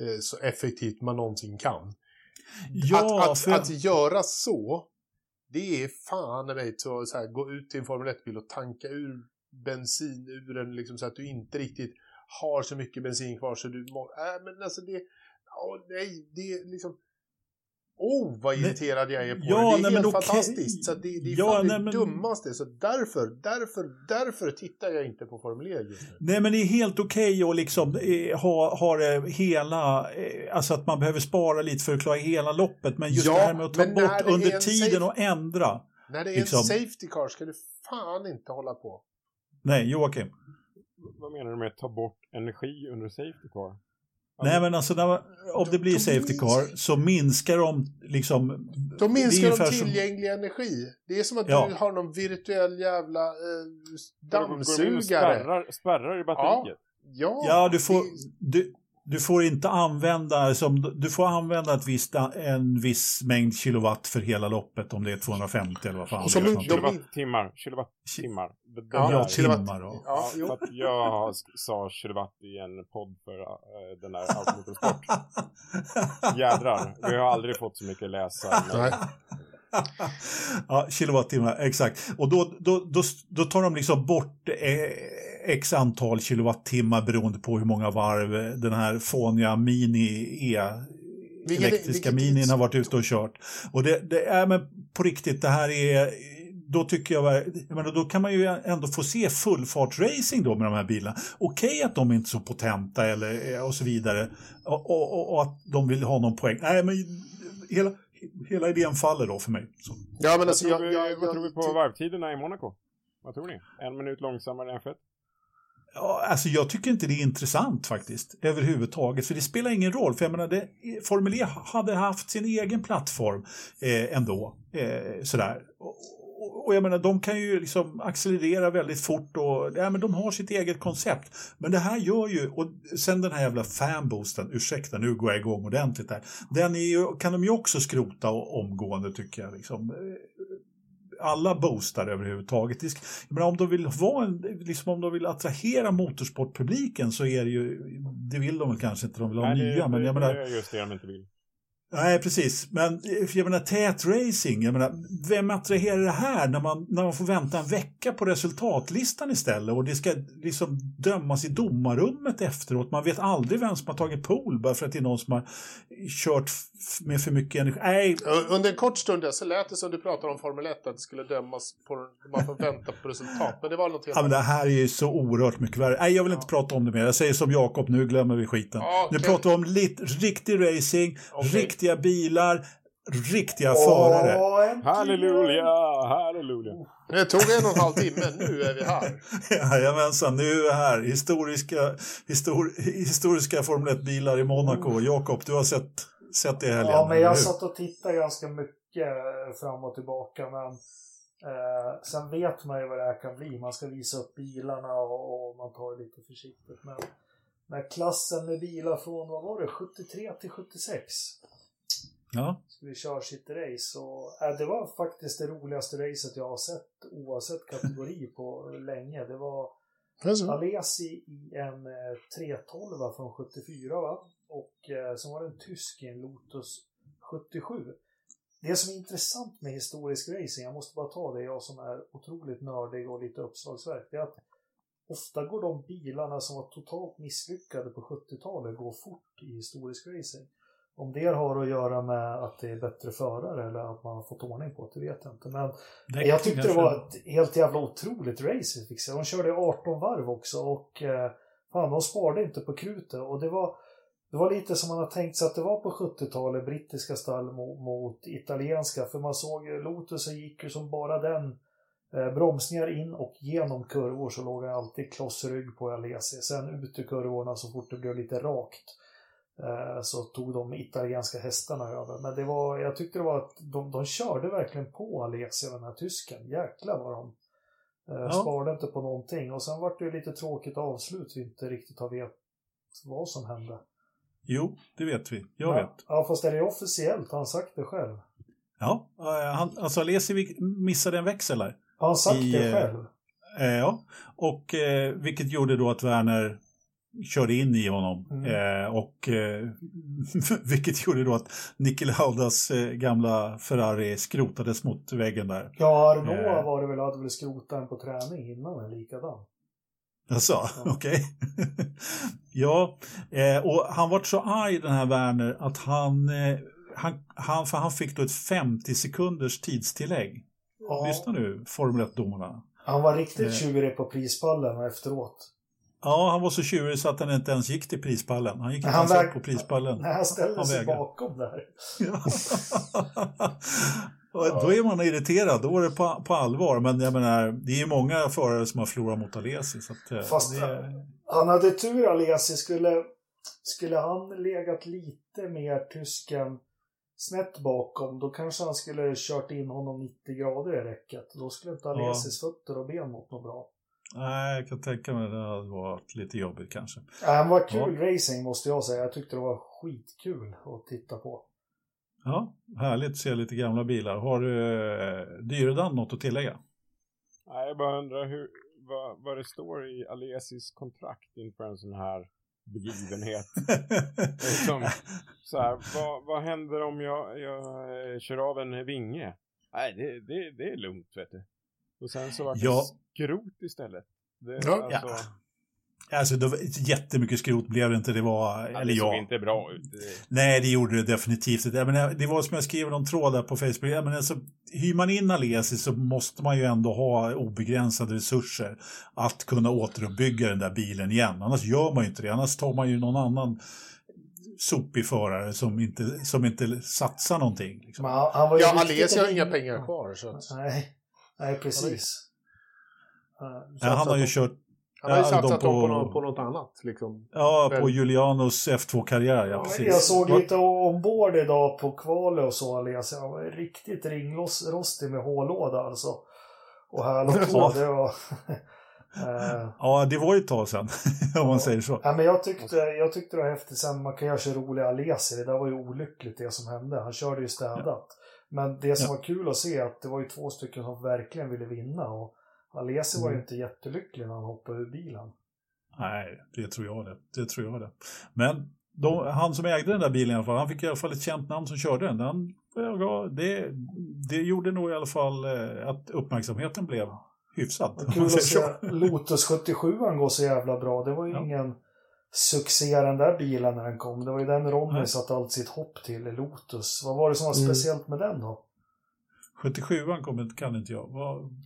eh, så effektivt man någonsin kan. Ja, att, att, för... att göra så, det är fan mig så, så här, gå ut till en Formel 1-bil och tanka ur bensin ur den liksom, så att du inte riktigt har så mycket bensin kvar så du må, äh, men alltså det, oh, nej, det är liksom Oh, vad irriterad jag är på ja, det. Det är nej, helt fantastiskt. Så det, det är ja, fan nej, det men... dummaste. Så därför, därför, därför tittar jag inte på Formel E just nu. Nej, men det är helt okej okay att liksom eh, ha, ha det hela, eh, alltså att man behöver spara lite för att klara hela loppet. Men just ja, det här med att ta bort under tiden och ändra. När det är liksom. en safety car ska du fan inte hålla på. Nej, Joakim. Vad menar du med att ta bort energi under safety car? Nej men alltså när, om det blir safety car så minskar de liksom... De minskar de tillgänglig som... energi. Det är som att ja. du har någon virtuell jävla eh, dammsugare. Spärrar, spärrar i batteriet. Ja, ja, ja du får... Du, du får inte använda, som, du får använda ett visst, en viss mängd kilowatt för hela loppet om det är 250 eller vad fan det är. Kilowattimmar. Kilowattimmar. Ja, ja timmar. Ja, ja, att jag sa kilowatt i en podd för uh, den där Automotorsport. Jädrar, vi har aldrig fått så mycket läsare. ja, kilowattimmar, exakt. Och då, då, då, då tar de liksom bort eh, x antal kilowattimmar beroende på hur många varv den här fåniga mini-E elektriska minin har varit ute och kört. Och det, det, är men på riktigt, det här är då tycker jag, jag menar, då kan man ju ändå få se fullfartsracing då med de här bilarna. Okej okay att de är inte är så potenta eller, och så vidare och, och, och, att de vill ha någon poäng. Nej, men hela, hela idén faller då för mig. Så. Ja, men alltså, vad, tror jag, vi, jag, vad tror vi på varvtiderna i Monaco? Vad tror ni? En minut långsammare än F1? Ja, alltså jag tycker inte det är intressant faktiskt överhuvudtaget. För det spelar ingen roll. För jag menar, det, Formel E hade haft sin egen plattform eh, ändå. Eh, sådär. Och, och jag menar, de kan ju liksom accelerera väldigt fort och ja, men de har sitt eget koncept. Men det här gör ju, och sen den här jävla fanboosten, ursäkta nu går jag igång ordentligt där. Den är ju, kan de ju också skrota omgående tycker jag. Liksom alla boostar överhuvudtaget. Menar, om, de vill vara en, liksom om de vill attrahera motorsportpubliken så är det ju, det vill de väl kanske inte, de vill ha Nej, nya. Det, men jag menar, just det de inte vill. Nej, precis. Men jag menar tät racing, jag menar, vem attraherar det här när man, när man får vänta en vecka på resultatlistan istället och det ska liksom dömas i domarrummet efteråt. Man vet aldrig vem som har tagit pool bara för att det är någon som har kört med för mycket energi. Nej. Under en kort stund så lät det som du pratade om Formel 1 att det skulle dömas på, man får vänta på resultat. Men det var något helt ja, men Det här är ju så oerhört mycket värre. Nej, jag vill inte ja. prata om det mer. Jag säger som Jakob, nu glömmer vi skiten. Ja, okay. Nu pratar vi om lit, riktig racing, okay. Riktiga bilar, riktiga oh, förare. Halleluja, halleluja. Det tog en och en halv timme, nu är vi här. Jajamensan, nu är vi här. Historiska, histor, historiska Formel 1-bilar i Monaco. Mm. Jakob, du har sett sett det i helgen? Ja, men jag satt och tittade ganska mycket eh, fram och tillbaka. Men eh, sen vet man ju vad det här kan bli. Man ska visa upp bilarna och, och man tar det lite försiktigt. Men när klassen med bilar från, vad var det, 73 till 76? Ja. Skulle köra sitt race. Och, äh, det var faktiskt det roligaste racet jag har sett oavsett kategori på länge. Det var Alesi i en eh, 312 från 74 va? Och eh, så var det en tysk i en Lotus 77. det som är intressant med historisk racing, jag måste bara ta det, jag som är otroligt nördig och lite uppslagsverk, det är att ofta går de bilarna som var totalt misslyckade på 70-talet går fort i historisk racing. Om det har att göra med att det är bättre förare eller att man har fått ordning på det, det vet jag inte. Men Det jag tyckte det var ett helt jävla otroligt race vi fick se. De körde 18 varv också och eh, fan, de sparade inte på krutet. Och det var, det var lite som man har tänkt sig att det var på 70-talet, brittiska stall mot, mot italienska. För man såg Lotusen gick ju som bara den. Eh, bromsningar in och genom kurvor så låg han alltid klossrygg på Alesi. Sen ut i kurvorna så fort det blev lite rakt. Eh, så tog de italienska hästarna över. Men det var, jag tyckte det var att de, de körde verkligen på Alesi, den här tysken. Jäklar vad de eh, Ja. sparade inte på någonting. Och sen var det ju lite tråkigt avslut vi inte riktigt har vet vad som hände. Jo, det vet vi. Jag ja, vet. Ja, fast är det officiellt? Har han sagt det själv? Ja, eh, han, alltså Alesi missade en växel där. Har han sagt I, det själv? Eh, ja, och eh, vilket gjorde då att Werner körde in i honom. Mm. Eh, och eh, vilket gjorde då att Niki Laudas eh, gamla Ferrari skrotades mot väggen där. Ja, Renault eh. var det väl, hade väl skrotat en på träning innan en likadan. Alltså, Ja. okej. ja, eh, och han var så arg den här Werner att han, eh, han, han, för han fick då ett 50 sekunders tidstillägg. Ja, Lyssna nu, Formel 1-domarna. han var riktigt Eh. tjurig på prispallen efterat. Ja, han var så tjurig så att han inte ens gick till prispallen. Han gick inte ens upp på prispallen. När han ställde sig bakom där. Ja. Då är man irriterad, då är det på, på allvar. Men jag menar, det är ju många förare som har förlorat mot Alesi. Så att, eh, Fast- det, Han hade tur Alesi. Skulle, skulle han legat lite mer tysken snett bakom, då kanske han skulle kört in honom 90 grader i räcket. Då skulle inte Alesis fötter och ben mot något bra. Nej, jag kan tänka mig att det hade varit lite jobbigt kanske. Äh, Han var kul racing måste jag säga. Jag tyckte det var skitkul att titta på. Ja, härligt att se lite gamla bilar. Har du eh, Dyredan något att tillägga? Nej, jag bara undrar hur, vad, vad det står i Alesis kontrakt inför en sån här begivenhet. Liksom, så här, vad, vad händer om jag, jag eh, kör av en vinge? Nej, det, det, det är lugnt vet du. Och sen så var det Ja. Skrot istället. Det, Ja. alltså, Ja. Alltså, det var, jättemycket skrot blev det inte. Det var, ja, eller det såg ja. inte bra ut. Nej, det gjorde det definitivt inte. Det var som jag skrev någon tråd där på Facebook. Jag menar, alltså, hyr man in Alesi så måste man ju ändå ha obegränsade resurser att kunna återuppbygga den där bilen igen. Annars gör man ju inte det. Annars tar man ju någon annan sopig förare som inte, som inte satsar någonting. Liksom. Men han, han var ju Ja, Alesi har inga pengar kvar. Så att, Nej, nej precis. Eh, så Ja, han har ju de- kört han har ju Ja, satsat på- på, något, på något annat. Liksom. ja, på Julianos F2-karriär. Ja, precis. Jag såg lite ombord idag på kvalet och så, Alias. Han var riktigt ringrostig med hållåda alltså. Och här och Ja. det var... Eh, Ja, det var ju ett tag sedan, om man Ja. säger så. ja, men jag tyckte, jag tyckte det var häftigt. Sen man kan göra sig roliga Alesi. Det där var ju olyckligt det som hände. Han körde ju städat. Men det som Ja. var kul att se att det var ju två stycken som verkligen ville vinna. Och Alesi var ju Mm. inte jättelycklig när han hoppade ur bilen. Nej, det tror jag det. Det tror jag det. Men de, han som ägde den där bilen i alla fall, han fick i alla fall ett känt namn som körde den. den det, det gjorde nog i alla fall eh, att uppmärksamheten blev hyfsad. Kul att se. Lotus 77 går så jävla bra. Det var ju Ja. ingen succé den där bilen när den kom. Det var ju den Ronny Nej. satte allt sitt hopp till Lotus. Vad var det som var Mm. speciellt med den då? 77an kommer, kan inte jag.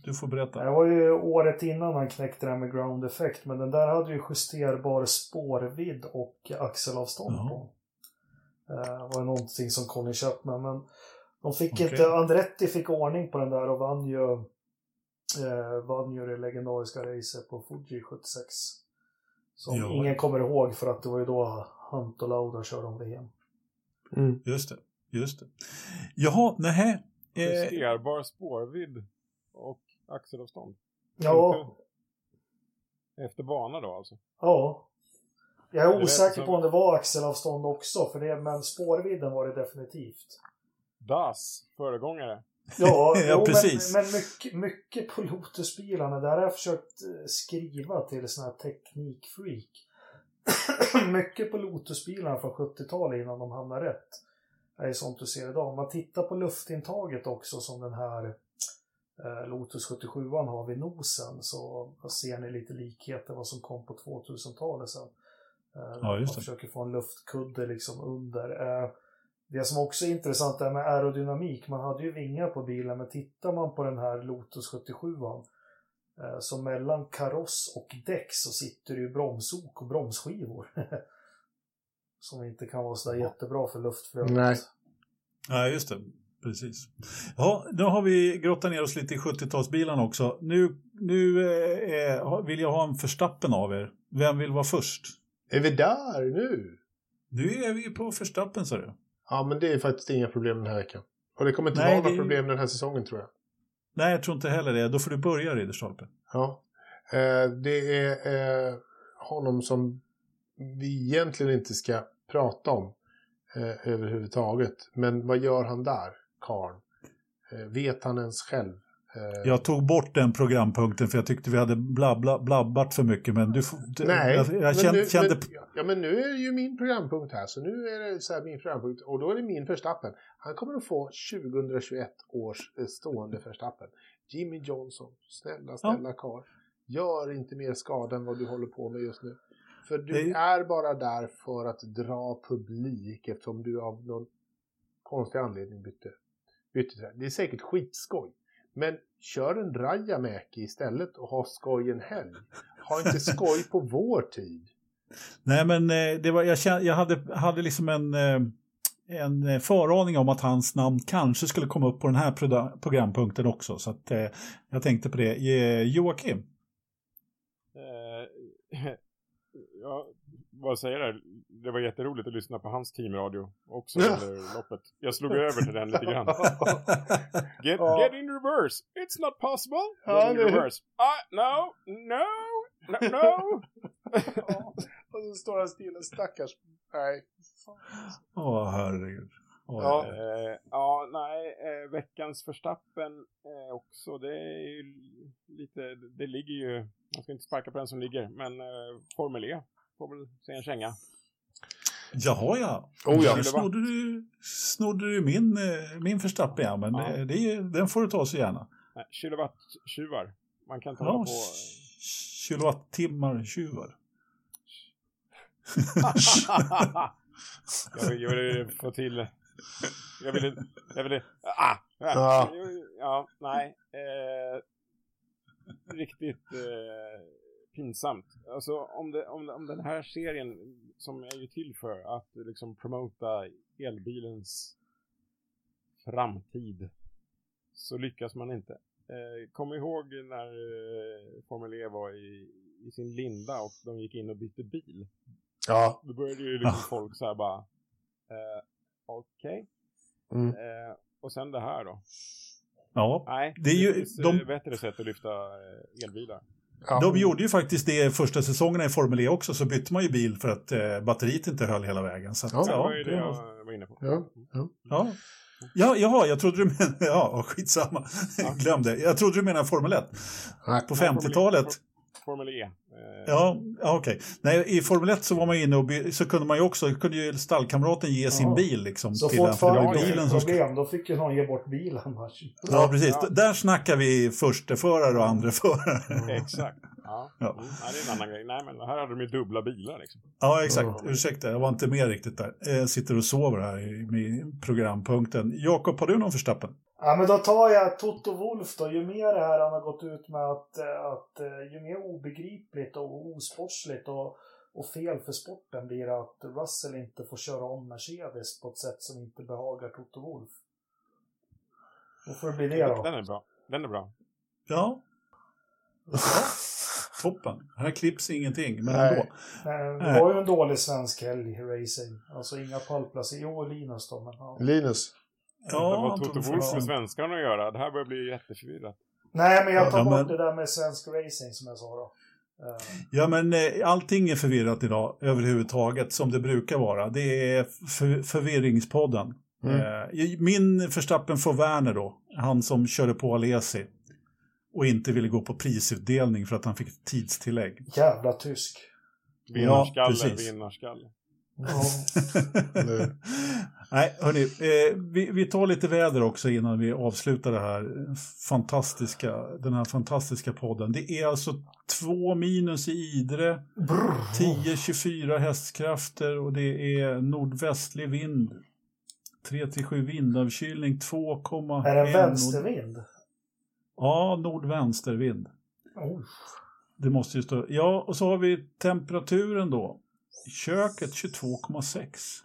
Du får berätta. Det var ju året innan han knäckte det här med ground effect. Men den där hade ju justerbar spårvidd och axelavstånd Jaha. på. Eh, Det var ju någonting som köpte med. Men de fick Okej. inte, Andretti fick ordning på den där och vann ju, eh, vann ju det legendariska racet på Fuji 76. Som Ja. ingen kommer ihåg för att det var ju då Hunt och Lauda körde om VM. Mm. Just det. Just det. Jaha, nähä. Eh, Justerbar spårvidd och axelavstånd. Ja, Efter bana då alltså. ja. Jag är lät osäker som- på om det var axelavstånd också, för det, men spårvidden var det definitivt. Das, föregångare. Ja, Ja, jo, precis. Men, men mycket, mycket på Lotusbilarna, där har jag försökt eh, skriva till såna här teknikfreak. mycket på Lotusbilarna från 70-talet innan de hamnade rätt. Är sånt du ser idag. Om man tittar på luftintaget också som den här eh, Lotus 77 har vid nosen så ser ni lite likheter vad som kom på 2000-talet sen. Eh, Ja, man försöker få en luftkudde liksom under. Eh, det som också är intressant är med aerodynamik. Man hade ju vingar på bilen men tittar man på den här Lotus 77 eh, så mellan kaross och däck så sitter det ju bromsok och bromsskivor. som inte kan vara sådär jättebra för luftflödet. Nej. Ja, just det. Precis. Ja, nu har vi grottat ner oss lite i 70-talsbilarna också. Nu, nu eh, vill jag ha en förstappen av er. Vem vill vara först? Är vi där nu? Nu är vi på förstappen, sa du. Ja, men det är faktiskt inga problem den här veckan. Och det kommer inte Nej, vara några det är- problem den här säsongen tror jag. Nej, jag tror inte heller det. Då får du börja, Ridderstolpe. Ja. Eh, det är eh, honom som vi egentligen inte ska prata om eh, överhuvudtaget. Men vad gör han där, karln? Eh, vet han ens själv? Eh, Jag tog bort den programpunkten för jag tyckte vi hade blabbla, blabbat för mycket. Men du, Nej, jag, jag men kände, nu, kände men, ja, men nu är det ju min programpunkt här, så nu är det så här min programpunkt och då är det min förstappen. Han kommer att få 2021 års eh, stående förstappen. Jimmy Johnson, snälla, snälla karl. Gör inte mer skada än vad du håller på med just nu. För du Det- är bara där för att dra publik eftersom du av någon konstig anledning bytte, bytte trä. Det är säkert skitskoj. Men kör en Rajamäki istället och ha skoj en helg. Ha inte skoj på vår tid. Nej, men eh, det var, jag, kände, jag hade, hade liksom en, eh, en eh, föraning om att hans namn kanske skulle komma upp på den här programpunkten också. Så att, jag tänkte på det. Joakim? Ja, vad säger jag? Det var jätteroligt att lyssna på hans teamradio också under loppet. Jag slog över till den lite grann. Get, get in reverse. It's not possible. Get in det- reverse. Uh, no, no, no, no. Ja, och så står han stilla, stackars. Nej. Åh, herregud. Åh, Ja. herregud. Eh, ja, nej, eh, veckans förstappen eh, också. Det är ju lite, det ligger ju, man ska inte sparka på den som ligger, men eh, Formel E får väl säga en känga. Jaha, ja. Oh, ja. Snodde du, snodde du min, eh, min förstappen, ja. Men Ja. det, är- den får du ta så gärna. Kilowatttjuvar. Man kan ta Ja, på... kilowattimmar tjuvar. jag, vill, jag vill få till... Jag vill... Jag vill ah! Ja. Ja, nej. Eh, riktigt eh, pinsamt. Alltså om, det, om, om den här serien som är ju till för att liksom promota elbilens framtid så lyckas man inte. Eh, kom ihåg när eh, Formel E var i, i sin linda och de gick in och bytte bil. Ja. Då började ju liksom folk så här bara eh, okej. Mm. Eh, och sen det här då. Ja, Nej, Det är ju- finns de- eh, bättre sätt att lyfta eh, elbilar. Ja. de gjorde ju faktiskt det första säsongerna i Formel E också, så bytte man ju bil för att eh, batteriet inte höll hela vägen. Så att, Ja, det ja, var ju det det jag var inne på. Ja. Ja. Ja. Ja, jaha, jag trodde du menade... Ja, skitsamma. Ja. Glöm det. Jag trodde du menade Formel 1. Nej. På Ja, Formel- 50-talet. Formel E. Eh, Ja, ja okej. Nej, i Formel 1 så var man inne och så kunde man ju också, kunde ju stallkamraten ge sin Ja. bil liksom Så till den. För det var fortfarande ju är bilen som problem, då fick ju någon ge bort bilen. Ja, precis. Ja. Där snackar vi försteförare och andreförare. Exakt. Ja. Ja. Mm. Nej, det är en annan grej. Nej, men här hade de ju dubbla bilar liksom. Ja, exakt. Ja. Ursäkta, jag var inte med riktigt där. Jag sitter och sover här i med programpunkten. Jakob, har du någon förstappen? Ja, men då tar jag Toto Wolf då. Ju mer det här han har gått ut med att, eh, att eh, ju mer obegripligt och osportsligt och, och fel för sporten blir det att Russell inte får köra om Mercedes på ett sätt som inte behagar Toto Wolf. Då får det bli det då. Den är bra. Den är bra. Ja. ja. Toppen. Här klipps ingenting, men Nej. ändå. Nej. Det var ju en dålig svensk helg i racing. Alltså inga pallplatser. Jo, Linus då, men ja. Linus. Ja, vad Toto för Wolff med svenskarna att göra? Det här börjar bli jätteförvirrat. Nej, men jag tar Ja, bort men- det där med svensk racing som jag sa då. Eh, Ja, men eh, allting är förvirrat idag överhuvudtaget, som det brukar vara. Det är för, förvirringspodden. Mm. Eh, min förstappen får Werner då, han som körde på Alesi och inte ville gå på prisutdelning för att han fick tidstillägg. jävla tysk. Vinnarskalle, precis. vinnarskalle. Ja. Nej, hörni, eh, vi, vi tar lite väder också innan vi avslutar det här fantastiska, den här fantastiska podden. Det är alltså två minus i Idre, 10-24 hästkrafter och det är nordvästlig vind. 3-7 vindavkylning, 2,1. Är det vänstervind? Ja, nordvänstervind. Oh. Det måste ju stå. Ja, och så har vi temperaturen då. I köket 22,6.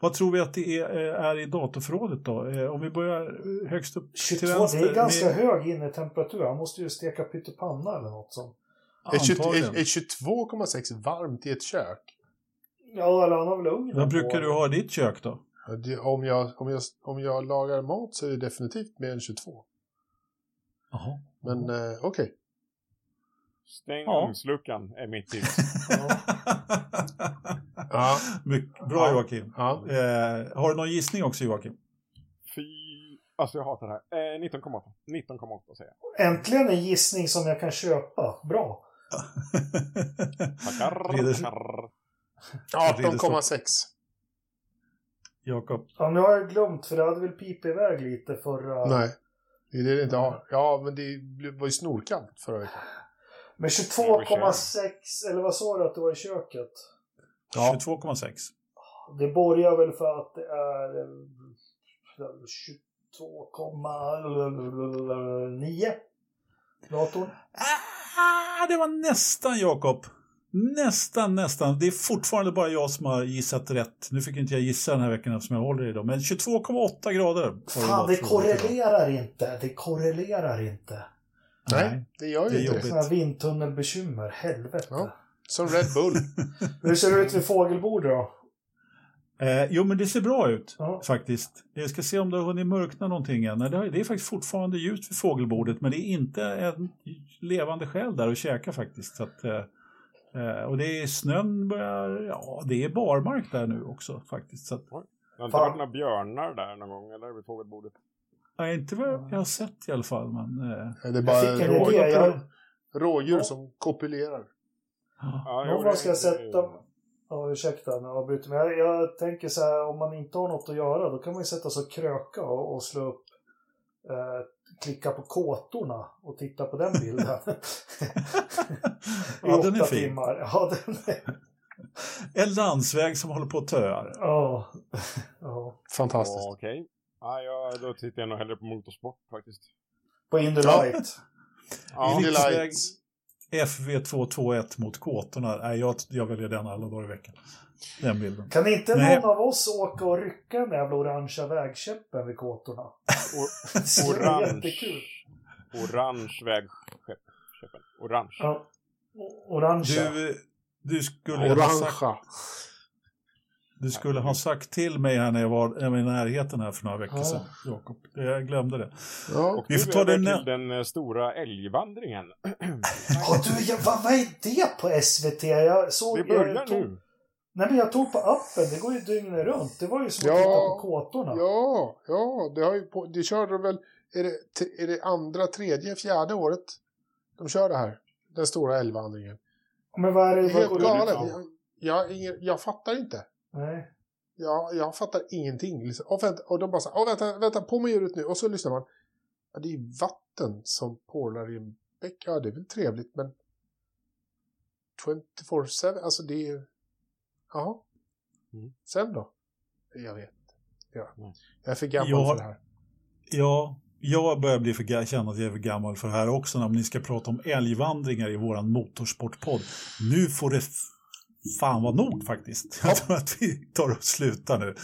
Vad tror vi att det är, eh, är i datorförrådet då? Eh, Om vi börjar högst upp 22, till vänster. det är ganska med- hög innetemperatur. Han måste ju steka pyttipanna eller något sånt. Är, 20, Antagligen. är, är 22,6 varmt i ett kök? Ja, eller han har väl ugnen Vad brukar du ha i ditt kök då? Om, jag, om, jag, om jag lagar mat så är det definitivt mer än 22. Jaha. Men eh, okej. Stäng Ja. ugnsluckan är mitt tips. Ja. Mycket, bra Ja. Joakim. Ja. Eh, har du någon gissning också Joakim? Fy... Alltså jag hatar det här. Eh, 19,8. 19,8 säger jag. Äntligen en gissning som jag kan köpa. Bra. Tackar, tackar. 18,6. Jakob. Ja, nu har jag glömt för det hade väl pipit iväg lite förra... Nej. Det är det inte har. Ja, men det blev- var ju snorkallt förra veckan. Men 22,6 eller vad sa du att det var i köket? Ja. 22,6. Det borgar väl för att det är eh, 22,9 datorn. Ah, det var nästan Jakob. Nästan, nästan. Det är fortfarande bara jag som har gissat rätt. Nu fick inte jag gissa den här veckan eftersom jag håller i dem. Men 22,8 grader. Fan, det korrelerar inte. Det korrelerar inte. Nej, det gör det är ju inte det. Sådana vindtunnelbekymmer. Helvete. Ja. Som Red Bull. Hur ser det ut vid fågelbordet då? Eh, jo, men det ser bra ut Ja. faktiskt. Jag ska se om det har hunnit mörkna någonting än. Nej, Det är det är faktiskt fortfarande ljust vid fågelbordet, men det är inte en levande själ där och käka faktiskt. Så att, eh, eh, och det är snön börjar, ja, det är barmark där nu också faktiskt. Så att, Det har inte varit några björnar där någon gång, eller vid fågelbordet? Nej, inte vad jag har sett i alla fall. Men, eh, Det är bara Jag en rå, idé. Jag, rådjur Ja. som kopulerar. Ja, det- ska jag det- sätta... Ja, ursäkta nu avbryter. Men jag, jag tänker så här, om man inte har något att göra, då kan man ju sätta sig och kröka och, och slå upp eh, klicka på kåtorna och titta på den bilden. I Ja, den är åtta fin. timmar. Ja, den är... En landsväg som håller på att töar. Ja. ja. Fantastiskt. Ja, Okej. Ja, jag, då tittar jag nog hellre på motorsport faktiskt. På Indy Ja. Light. Ja, Indy Lights. FV221 mot kåtorna. Nej, jag, jag väljer den alla dagar i veckan. Den bilden. Kan inte Nej. någon av oss åka och rycka den jävla orangea vägkäppen vid kåtorna? O- Det skulle vara orange. jättekul. Orange vägskeppen. Orange. Ja. O- Orangea. Du, du, skulle Orangea. Du skulle ha sagt till mig här när jag var i närheten här för några veckor Ja. sedan, Jakob. Jag glömde det. Ja. Och Vi får ta den till den eh, stora älgvandringen. Ja, du, jag, vad, vad är det på SVT? Jag såg... Det börjar jag tog, nu. Nej, men jag tog på appen. Det går ju dygnet runt. Det var ju som att Ja. titta på kåtorna. Ja, ja, det har ju på, det körde de väl, är det, är det andra, tredje, fjärde året de kör det här? Den stora älgvandringen. Men vad är det? Vad Helt går det galet. Jag, jag, jag fattar inte. Nej. Jag, jag fattar ingenting. Liksom. Och, vänta, och de bara så här, "Åh, vänta, vänta, på med ljudet nu. Och så lyssnar man. Ja, det är vatten som porlar i en bäck. Ja, det är väl trevligt, men 24-7, alltså det är... Ja. Mm. Sen då? Jag vet. Ja. Mm. Jag är för gammal Jag- för det här. Ja, jag börjar bli för, känna att jag är för gammal för det här också när ni ska prata om älgvandringar i våran motorsportpodd. Nu får det fan vara nog faktiskt. Jag tror att vi tar och slutar nu.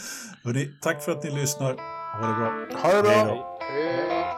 Hörrni, tack för att ni lyssnar. Ha det bra. Ha det bra! Hej då.